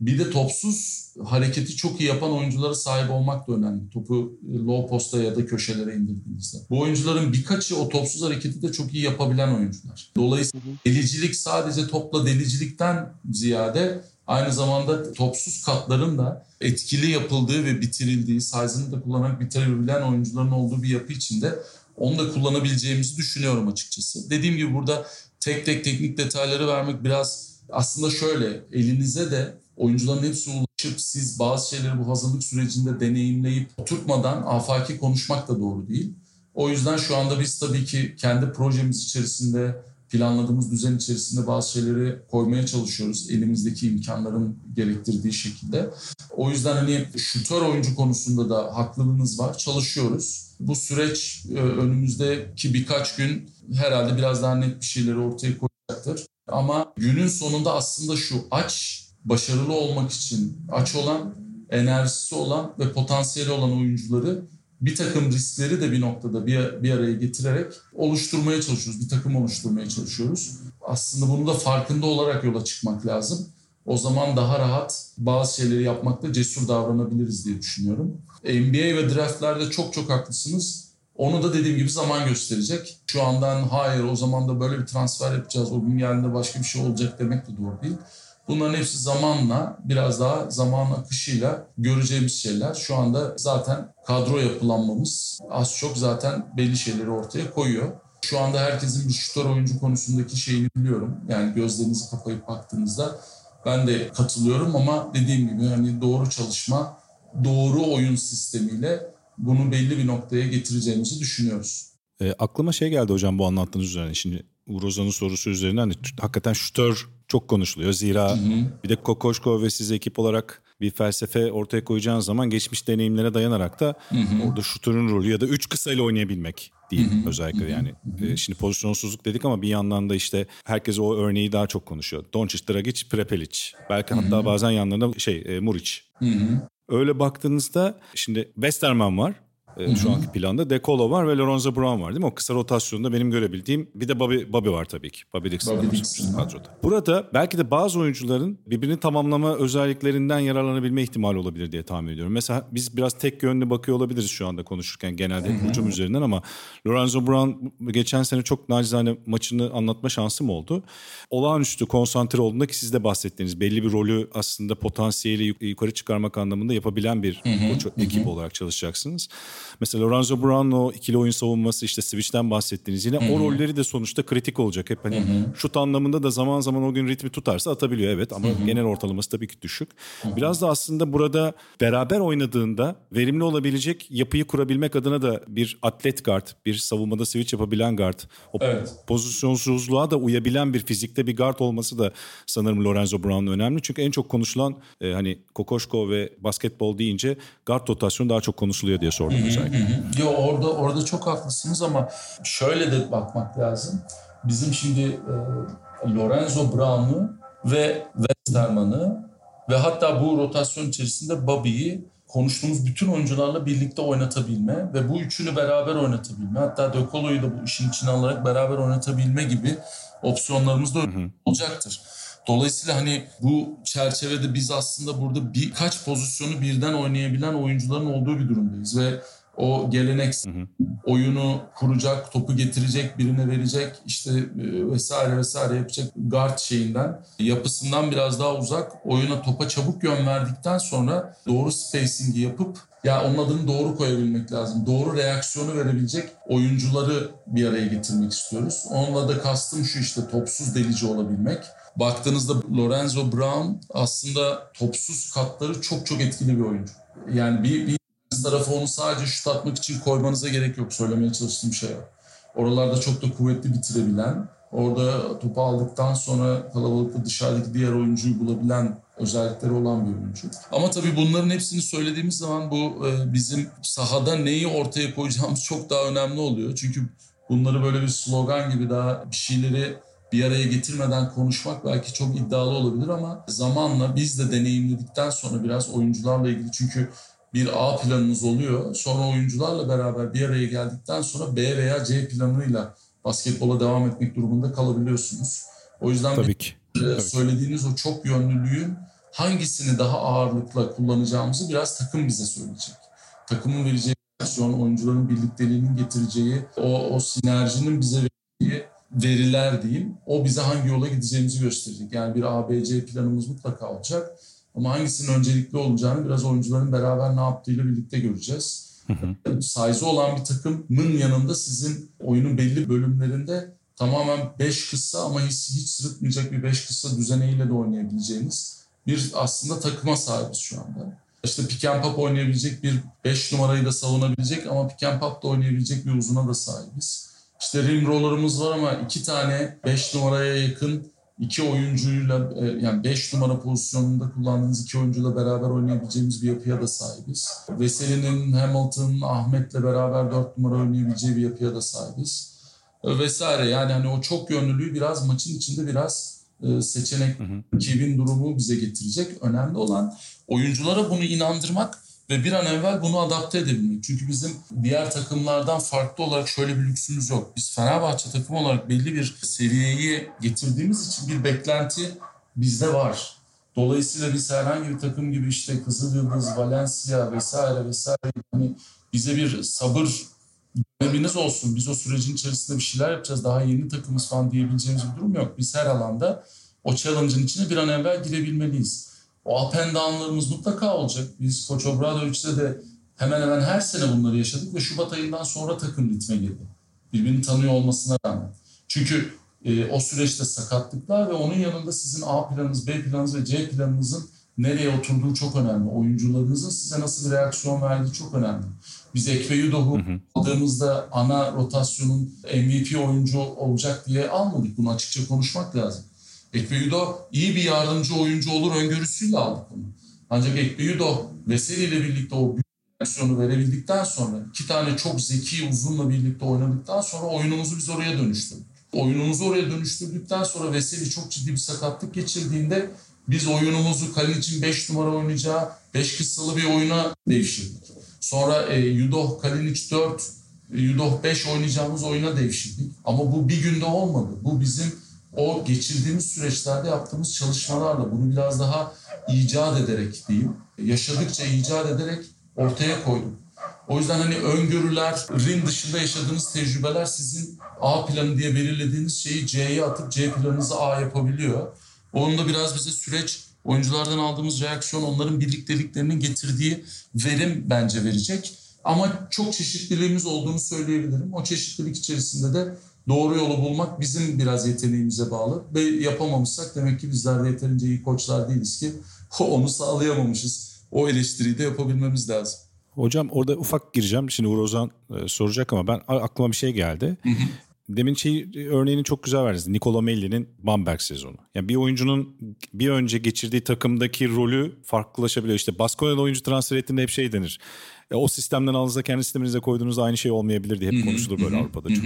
Bir de topsuz hareketi çok iyi yapan oyunculara sahip olmak da önemli. Topu low posta ya da köşelere indirdiğinizde. Bu oyuncuların birkaçı o topsuz hareketi de çok iyi yapabilen oyuncular. Dolayısıyla delicilik sadece topla delicilikten ziyade aynı zamanda topsuz katların da etkili yapıldığı ve bitirildiği, size'ını da kullanarak bitirebilen oyuncuların olduğu bir yapı içinde onu da kullanabileceğimizi düşünüyorum açıkçası. Dediğim gibi burada tek tek teknik detayları vermek biraz aslında şöyle elinize de oyuncuların hepsi ulaşıp siz bazı şeyleri bu hazırlık sürecinde deneyimleyip oturtmadan afaki konuşmak da doğru değil. O yüzden şu anda biz tabii ki kendi projemiz içerisinde planladığımız düzen içerisinde bazı şeyleri koymaya çalışıyoruz. Elimizdeki imkanların gerektirdiği şekilde. O yüzden hani şutör oyuncu konusunda da haklılığınız var. Çalışıyoruz. Bu süreç e, önümüzdeki birkaç gün herhalde biraz daha net bir şeyleri ortaya koyacaktır. Ama günün sonunda aslında şu aç başarılı olmak için aç olan, enerjisi olan ve potansiyeli olan oyuncuları bir takım riskleri de bir noktada bir, bir araya getirerek oluşturmaya çalışıyoruz. Bir takım oluşturmaya çalışıyoruz. Aslında bunu da farkında olarak yola çıkmak lazım. O zaman daha rahat bazı şeyleri yapmakta cesur davranabiliriz diye düşünüyorum. NBA ve draftlerde çok çok haklısınız. Onu da dediğim gibi zaman gösterecek. Şu andan hayır o zaman da böyle bir transfer yapacağız. O gün geldiğinde başka bir şey olacak demek de doğru değil. Bunların hepsi zamanla biraz daha zaman akışıyla göreceğimiz şeyler. Şu anda zaten kadro yapılanmamız az çok zaten belli şeyleri ortaya koyuyor. Şu anda herkesin bir şutör oyuncu konusundaki şeyini biliyorum. Yani gözlerinizi kapayıp baktığınızda ben de katılıyorum ama dediğim gibi hani doğru çalışma, doğru oyun sistemiyle bunu belli bir noktaya getireceğimizi düşünüyoruz. E, aklıma şey geldi hocam bu anlattığınız üzerine. Şimdi Uğur sorusu üzerine hani hakikaten şutör çok konuşuluyor. Zira hı hı. bir de Kokoşko ve siz ekip olarak bir felsefe ortaya koyacağınız zaman geçmiş deneyimlere dayanarak da hı hı. orada şutörün rolü ya da üç kısa ile oynayabilmek değil hı hı. özellikle hı hı. yani. Hı hı. şimdi pozisyonsuzluk dedik ama bir yandan da işte herkes o örneği daha çok konuşuyor. Doncic, Dragic, Prepelic. Belki hı hı. hatta bazen yanlarında şey e, Muric. Hı hı. Öyle baktığınızda şimdi Westerman var. E, şu anki planda. Decolo var ve Lorenzo Brown var değil mi? O kısa rotasyonda benim görebildiğim bir de Bobby, Bobby var tabii ki. Bobby Dixon kadroda. Burada belki de bazı oyuncuların birbirini tamamlama özelliklerinden yararlanabilme ihtimali olabilir diye tahmin ediyorum. Mesela biz biraz tek yönlü bakıyor olabiliriz şu anda konuşurken genelde hücum üzerinden ama Lorenzo Brown geçen sene çok nacizane maçını anlatma şansım oldu. Olağanüstü konsantre olduğunda ki siz de bahsettiğiniz belli bir rolü aslında potansiyeli yukarı çıkarmak anlamında yapabilen bir koç ekip olarak çalışacaksınız. Mesela Lorenzo Brown'un o ikili oyun savunması işte switch'ten bahsettiğiniz yine o rolleri de sonuçta kritik olacak. Hep hani şut anlamında da zaman zaman o gün ritmi tutarsa atabiliyor evet ama genel ortalaması tabii ki düşük. Biraz da aslında burada beraber oynadığında verimli olabilecek yapıyı kurabilmek adına da bir atlet guard, bir savunmada switch yapabilen guard, o Evet. pozisyonsuzluğa da uyabilen bir fizikte bir guard olması da sanırım Lorenzo Brown önemli. Çünkü en çok konuşulan e, hani Kokoşko ve basketbol deyince guard rotasyonu daha çok konuşuluyor diye sordum özellikle. Yo orada orada çok haklısınız ama şöyle de bakmak lazım. Bizim şimdi e, Lorenzo Brown'u ve Westerman'ı ve hatta bu rotasyon içerisinde Bobby'yi konuştuğumuz bütün oyuncularla birlikte oynatabilme ve bu üçünü beraber oynatabilme hatta De Colo'yu da bu işin içine alarak beraber oynatabilme gibi opsiyonlarımız da olacaktır. Dolayısıyla hani bu çerçevede biz aslında burada birkaç pozisyonu birden oynayabilen oyuncuların olduğu bir durumdayız ve o gelenek oyunu kuracak, topu getirecek, birine verecek işte e, vesaire vesaire yapacak guard şeyinden, yapısından biraz daha uzak. Oyuna topa çabuk yön verdikten sonra doğru spacing'i yapıp ya onun adını doğru koyabilmek lazım. Doğru reaksiyonu verebilecek oyuncuları bir araya getirmek istiyoruz. Onunla da kastım şu işte topsuz delici olabilmek. Baktığınızda Lorenzo Brown aslında topsuz katları çok çok etkili bir oyuncu. Yani bir, bir tarafı onu sadece şut atmak için koymanıza gerek yok. Söylemeye çalıştığım şey o. Oralarda çok da kuvvetli bitirebilen, orada topu aldıktan sonra kalabalıkta dışarıdaki diğer oyuncuyu bulabilen özellikleri olan bir oyuncu. Ama tabii bunların hepsini söylediğimiz zaman bu e, bizim sahada neyi ortaya koyacağımız çok daha önemli oluyor. Çünkü bunları böyle bir slogan gibi daha bir şeyleri bir araya getirmeden konuşmak belki çok iddialı olabilir ama zamanla biz de deneyimledikten sonra biraz oyuncularla ilgili çünkü bir A planınız oluyor. Sonra oyuncularla beraber bir araya geldikten sonra B veya C planıyla basketbola devam etmek durumunda kalabiliyorsunuz. O yüzden Tabii ki. e, söylediğiniz o çok yönlülüğün hangisini daha ağırlıkla kullanacağımızı biraz takım bize söyleyecek. Takımın vereceği reaksiyon, oyuncuların birlikteliğinin getireceği, o, o sinerjinin bize vereceği veriler diyeyim. O bize hangi yola gideceğimizi gösterecek. Yani bir ABC planımız mutlaka olacak. Ama hangisinin öncelikli olacağını biraz oyuncuların beraber ne yaptığıyla birlikte göreceğiz. Size olan bir takımın yanında sizin oyunun belli bölümlerinde tamamen 5 kısa ama hiç, hiç sırıtmayacak bir 5 kısa düzeneğiyle de oynayabileceğiniz bir aslında takıma sahibiz şu anda. İşte pick and pop oynayabilecek bir 5 numarayı da savunabilecek ama pick and pop da oynayabilecek bir uzuna da sahibiz. İşte rim roller'ımız var ama iki tane 5 numaraya yakın iki oyuncuyla e, yani 5 numara pozisyonunda kullandığınız iki oyuncuyla beraber oynayabileceğimiz bir yapıya da sahibiz. Veseli'nin, Hamilton, Ahmet'le beraber 4 numara oynayabileceği bir yapıya da sahibiz. E, Vesaire yani hani o çok yönlülüğü biraz maçın içinde biraz e, seçenek rakibin durumu bize getirecek. Önemli olan oyunculara bunu inandırmak ve bir an evvel bunu adapte edebilmek. Çünkü bizim diğer takımlardan farklı olarak şöyle bir lüksümüz yok. Biz Fenerbahçe takımı olarak belli bir seviyeyi getirdiğimiz için bir beklenti bizde var. Dolayısıyla biz herhangi bir takım gibi işte Kızılyıldız, Valencia vesaire vesaire hani bize bir sabır döneminiz olsun. Biz o sürecin içerisinde bir şeyler yapacağız. Daha yeni takımız falan diyebileceğimiz bir durum yok. Biz her alanda o challenge'ın içine bir an evvel girebilmeliyiz. O up and down'larımız mutlaka olacak. Biz Koç Obradoviç'te de hemen hemen her sene bunları yaşadık ve Şubat ayından sonra takım ritme girdi. Birbirini tanıyor olmasına rağmen. Çünkü e, o süreçte sakatlıklar ve onun yanında sizin A planınız, B planınız ve C planınızın nereye oturduğu çok önemli. Oyuncularınızın size nasıl bir reaksiyon verdiği çok önemli. Biz Ekve Yudoh'u aldığımızda ana rotasyonun MVP oyuncu olacak diye almadık. Bunu açıkça konuşmak lazım. Ekpeyudo iyi bir yardımcı oyuncu olur öngörüsüyle aldık bunu. Ancak Ekpeyudo Veseli ile birlikte o büyük reaksiyonu verebildikten sonra iki tane çok zeki uzunla birlikte oynadıktan sonra oyunumuzu biz oraya dönüştürdük. Oyunumuzu oraya dönüştürdükten sonra Veseli çok ciddi bir sakatlık geçirdiğinde Biz oyunumuzu Kalinç'in 5 numara oynayacağı 5 kıssalı bir oyuna devşirdik. Sonra e, Yudoh Kalinic 4, Yudoh 5 oynayacağımız oyuna devşirdik. Ama bu bir günde olmadı. Bu bizim o geçirdiğimiz süreçlerde yaptığımız çalışmalarla bunu biraz daha icat ederek diyeyim, yaşadıkça icat ederek ortaya koyduk. O yüzden hani öngörülerin dışında yaşadığınız tecrübeler sizin A planı diye belirlediğiniz şeyi C'ye atıp C planınızı A yapabiliyor. Onun da biraz bize süreç oyunculardan aldığımız reaksiyon onların birlikteliklerinin getirdiği verim bence verecek. Ama çok çeşitliliğimiz olduğunu söyleyebilirim. O çeşitlilik içerisinde de doğru yolu bulmak bizim biraz yeteneğimize bağlı. Ve yapamamışsak demek ki bizler de yeterince iyi koçlar değiliz ki onu sağlayamamışız. O eleştiriyi de yapabilmemiz lazım. Hocam orada ufak gireceğim. Şimdi Uğur Ozan e, soracak ama ben aklıma bir şey geldi. Demin şey örneğini çok güzel verdiniz. Nicola Melli'nin Bamberg sezonu. Yani bir oyuncunun bir önce geçirdiği takımdaki rolü farklılaşabiliyor. İşte Baskonya'da oyuncu transfer ettiğinde hep şey denir. E, o sistemden aldığınızda kendi sisteminize koyduğunuzda aynı şey olmayabilir diye hep konuşulur böyle Avrupa'da çok.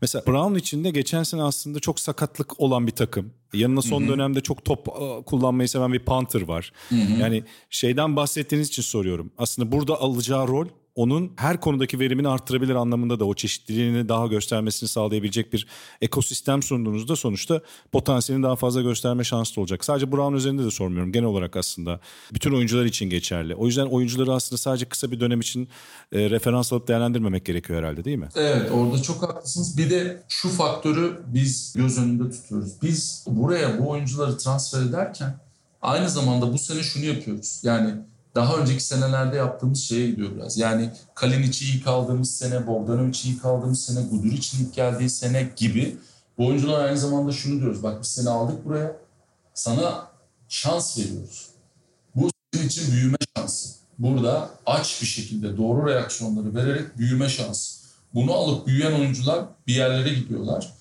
Mesela Brown için de geçen sene aslında çok sakatlık olan bir takım. Yanına son dönemde çok top kullanmayı seven bir Panther var. Yani şeyden bahsettiğiniz için soruyorum. Aslında burada alacağı rol onun her konudaki verimini arttırabilir anlamında da o çeşitliliğini daha göstermesini sağlayabilecek bir ekosistem sunduğunuzda sonuçta potansiyelini daha fazla gösterme şansı da olacak. Sadece Brown üzerinde de sormuyorum. Genel olarak aslında bütün oyuncular için geçerli. O yüzden oyuncuları aslında sadece kısa bir dönem için e, referans alıp değerlendirmemek gerekiyor herhalde değil mi? Evet orada çok haklısınız. Bir de şu faktörü biz göz önünde tutuyoruz. Biz buraya bu oyuncuları transfer ederken aynı zamanda bu sene şunu yapıyoruz. Yani daha önceki senelerde yaptığımız şeye gidiyor biraz. Yani Kalinic'i ilk aldığımız sene, Bogdanovic'i ilk aldığımız sene, Guduric'in ilk geldiği sene gibi bu oyuncular aynı zamanda şunu diyoruz. Bak biz seni aldık buraya, sana şans veriyoruz. Bu senin için büyüme şansı. Burada aç bir şekilde doğru reaksiyonları vererek büyüme şansı. Bunu alıp büyüyen oyuncular bir yerlere gidiyorlar.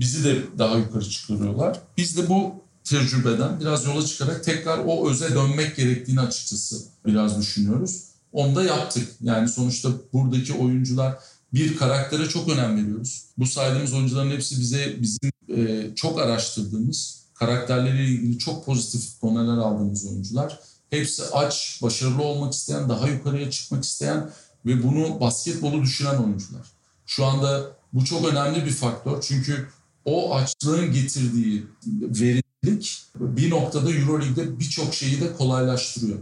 Bizi de daha yukarı çıkarıyorlar. Biz de bu tecrübeden biraz yola çıkarak tekrar o öze dönmek gerektiğini açıkçası biraz düşünüyoruz. Onu da yaptık. Yani sonuçta buradaki oyuncular bir karaktere çok önem veriyoruz. Bu saydığımız oyuncuların hepsi bize bizim e, çok araştırdığımız karakterleriyle ilgili çok pozitif doneler aldığımız oyuncular. Hepsi aç, başarılı olmak isteyen, daha yukarıya çıkmak isteyen ve bunu basketbolu düşünen oyuncular. Şu anda bu çok önemli bir faktör. Çünkü o açlığın getirdiği verimlilik bir noktada Euroleague'de birçok şeyi de kolaylaştırıyor.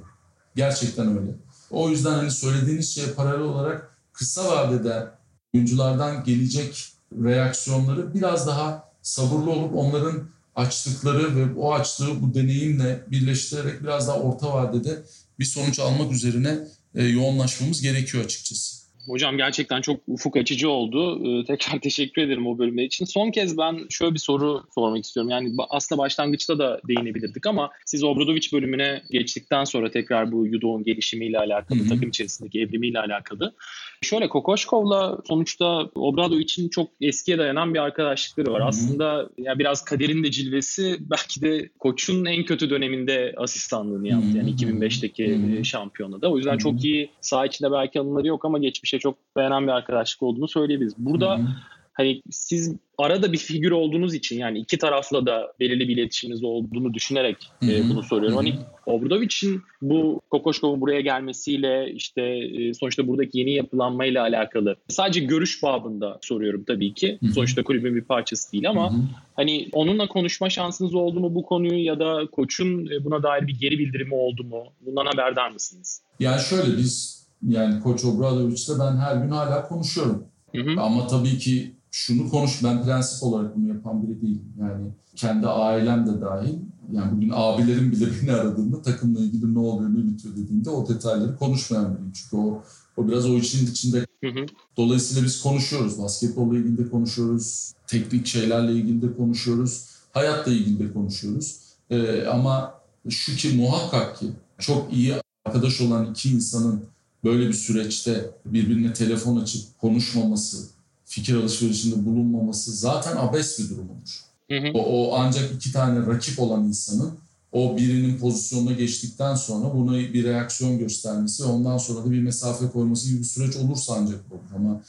Gerçekten öyle. O yüzden hani söylediğiniz şeye paralel olarak kısa vadede oyunculardan gelecek reaksiyonları biraz daha sabırlı olup onların açtıkları ve o açtığı bu deneyimle birleştirerek biraz daha orta vadede bir sonuç almak üzerine e, yoğunlaşmamız gerekiyor açıkçası. Hocam gerçekten çok ufuk açıcı oldu. Ee, tekrar teşekkür ederim o bölümler için. Son kez ben şöyle bir soru sormak istiyorum. Yani aslında başlangıçta da değinebilirdik ama siz Obradoviç bölümüne geçtikten sonra tekrar bu Yudo'nun gelişimiyle alakalı, Hı-hı. takım içerisindeki evrimiyle alakalı. Şöyle Kokoşkov'la sonuçta Obradoviç'in çok eskiye dayanan bir arkadaşlıkları var. Hı-hı. Aslında ya biraz kaderin de cilvesi belki de koçun en kötü döneminde asistanlığını yaptı. Yani 2005'teki Hı-hı. şampiyonada. O yüzden Hı-hı. çok iyi saha içinde belki anıları yok ama geçmişe çok beğenen bir arkadaşlık olduğunu söyleyebiliriz. Burada Hı-hı. hani siz arada bir figür olduğunuz için yani iki tarafla da belirli bir iletişiminiz olduğunu düşünerek e, bunu soruyorum. Hı-hı. Hani Obradovic'in bu Kokoşkov'un buraya gelmesiyle işte e, sonuçta buradaki yeni yapılanmayla alakalı sadece görüş babında soruyorum tabii ki. Hı-hı. Sonuçta kulübün bir parçası değil ama Hı-hı. hani onunla konuşma şansınız oldu mu bu konuyu ya da koçun e, buna dair bir geri bildirimi oldu mu? Bundan haberdar mısınız? Yani şöyle biz yani Koç Obradoviç'le ben her gün hala konuşuyorum. Hı hı. Ama tabii ki şunu konuş, ben prensip olarak bunu yapan biri değilim. Yani kendi ailem de dahil. Yani bugün abilerim bile beni aradığında takımla ilgili ne oluyor, ne bitiyor dediğinde o detayları konuşmayan biriyim. Çünkü o, o biraz o işin içinde. Hı hı. Dolayısıyla biz konuşuyoruz. Basketbolla ilgili de konuşuyoruz. Teknik şeylerle ilgili de konuşuyoruz. Hayatla ilgili de konuşuyoruz. Ee, ama şu ki muhakkak ki çok iyi arkadaş olan iki insanın böyle bir süreçte birbirine telefon açıp konuşmaması, fikir alışverişinde bulunmaması zaten abes bir durum olur. Hı hı. O, o ancak iki tane rakip olan insanın o birinin pozisyonuna geçtikten sonra buna bir reaksiyon göstermesi ondan sonra da bir mesafe koyması gibi bir süreç olursa ancak olur. Ama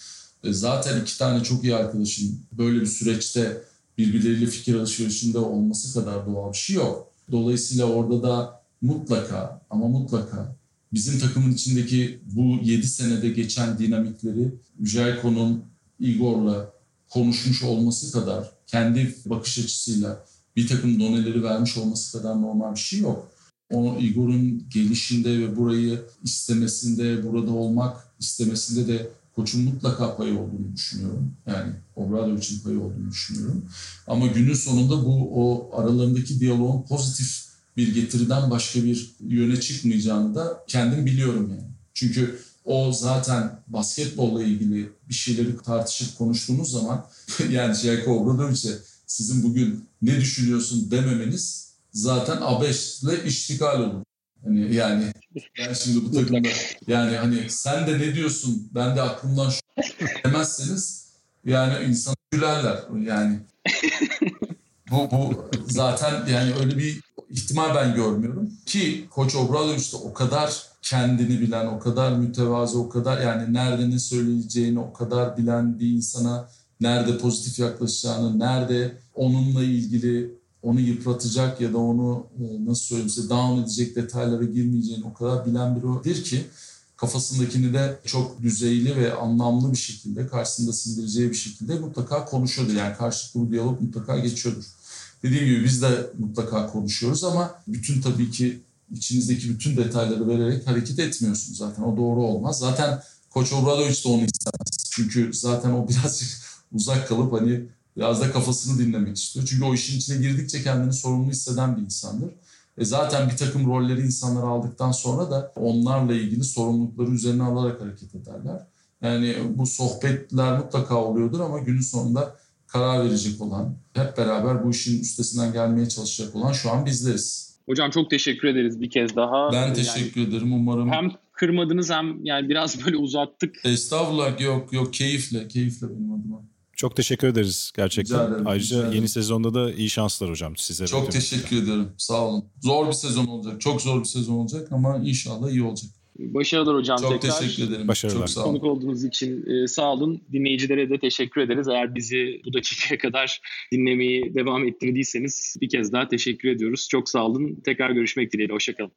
e, zaten iki tane çok iyi arkadaşın böyle bir süreçte birbirleriyle fikir alışverişinde olması kadar doğal bir şey yok. Dolayısıyla orada da mutlaka ama mutlaka bizim takımın içindeki bu 7 senede geçen dinamikleri Jelko'nun Igor'la konuşmuş olması kadar kendi bakış açısıyla bir takım doneleri vermiş olması kadar normal bir şey yok. O Igor'un gelişinde ve burayı istemesinde, burada olmak istemesinde de koçun mutlaka payı olduğunu düşünüyorum. Yani Obradovic'in payı olduğunu düşünüyorum. Ama günün sonunda bu o aralarındaki diyaloğun pozitif bir getiriden başka bir yöne çıkmayacağını da kendim biliyorum yani. Çünkü o zaten basketbolla ilgili bir şeyleri tartışıp konuştuğumuz zaman yani Jelko Obradovic'e sizin bugün ne düşünüyorsun dememeniz zaten A5 iştigal olur. Hani yani ben şimdi bu takımda yani hani sen de ne diyorsun ben de aklımdan şu demezseniz yani insan gülerler yani bu, bu zaten yani öyle bir ihtimal ben görmüyorum ki Koç Obradoviç de o kadar kendini bilen, o kadar mütevazı, o kadar yani nerede ne söyleyeceğini o kadar bilen bir insana nerede pozitif yaklaşacağını, nerede onunla ilgili onu yıpratacak ya da onu e, nasıl söyleyeyim size down edecek detaylara girmeyeceğini o kadar bilen biridir ki kafasındakini de çok düzeyli ve anlamlı bir şekilde karşısında sindireceği bir şekilde mutlaka konuşuyordur. Yani karşılıklı bu diyalog mutlaka geçiyordur. Dediğim gibi biz de mutlaka konuşuyoruz ama bütün tabii ki içinizdeki bütün detayları vererek hareket etmiyorsunuz zaten. O doğru olmaz. Zaten Koç Obradoviç de onu istemez. Çünkü zaten o birazcık uzak kalıp hani biraz da kafasını dinlemek istiyor. Çünkü o işin içine girdikçe kendini sorumlu hisseden bir insandır. E zaten bir takım rolleri insanlar aldıktan sonra da onlarla ilgili sorumlulukları üzerine alarak hareket ederler. Yani bu sohbetler mutlaka oluyordur ama günün sonunda karar verecek olan, hep beraber bu işin üstesinden gelmeye çalışacak olan şu an bizleriz. Hocam çok teşekkür ederiz bir kez daha. Ben teşekkür yani, ederim. Umarım hem kırmadınız hem yani biraz böyle uzattık. Estağfurullah yok yok keyifle keyifle benim adıma. Çok teşekkür ederiz gerçekten. Ederim, Ayrıca yeni sezonda da iyi şanslar hocam size. Çok teşekkür ederim. Sağ olun. Zor bir sezon olacak. Çok zor bir sezon olacak ama inşallah iyi olacak. Başarılar hocam Çok tekrar. teşekkür ederim. Başarılar. Çok sağ olun. Konuk olduğunuz için e, sağ olun. Dinleyicilere de teşekkür ederiz. Eğer bizi bu dakikaya kadar dinlemeyi devam ettirdiyseniz bir kez daha teşekkür ediyoruz. Çok sağ olun. Tekrar görüşmek dileğiyle. Hoşçakalın.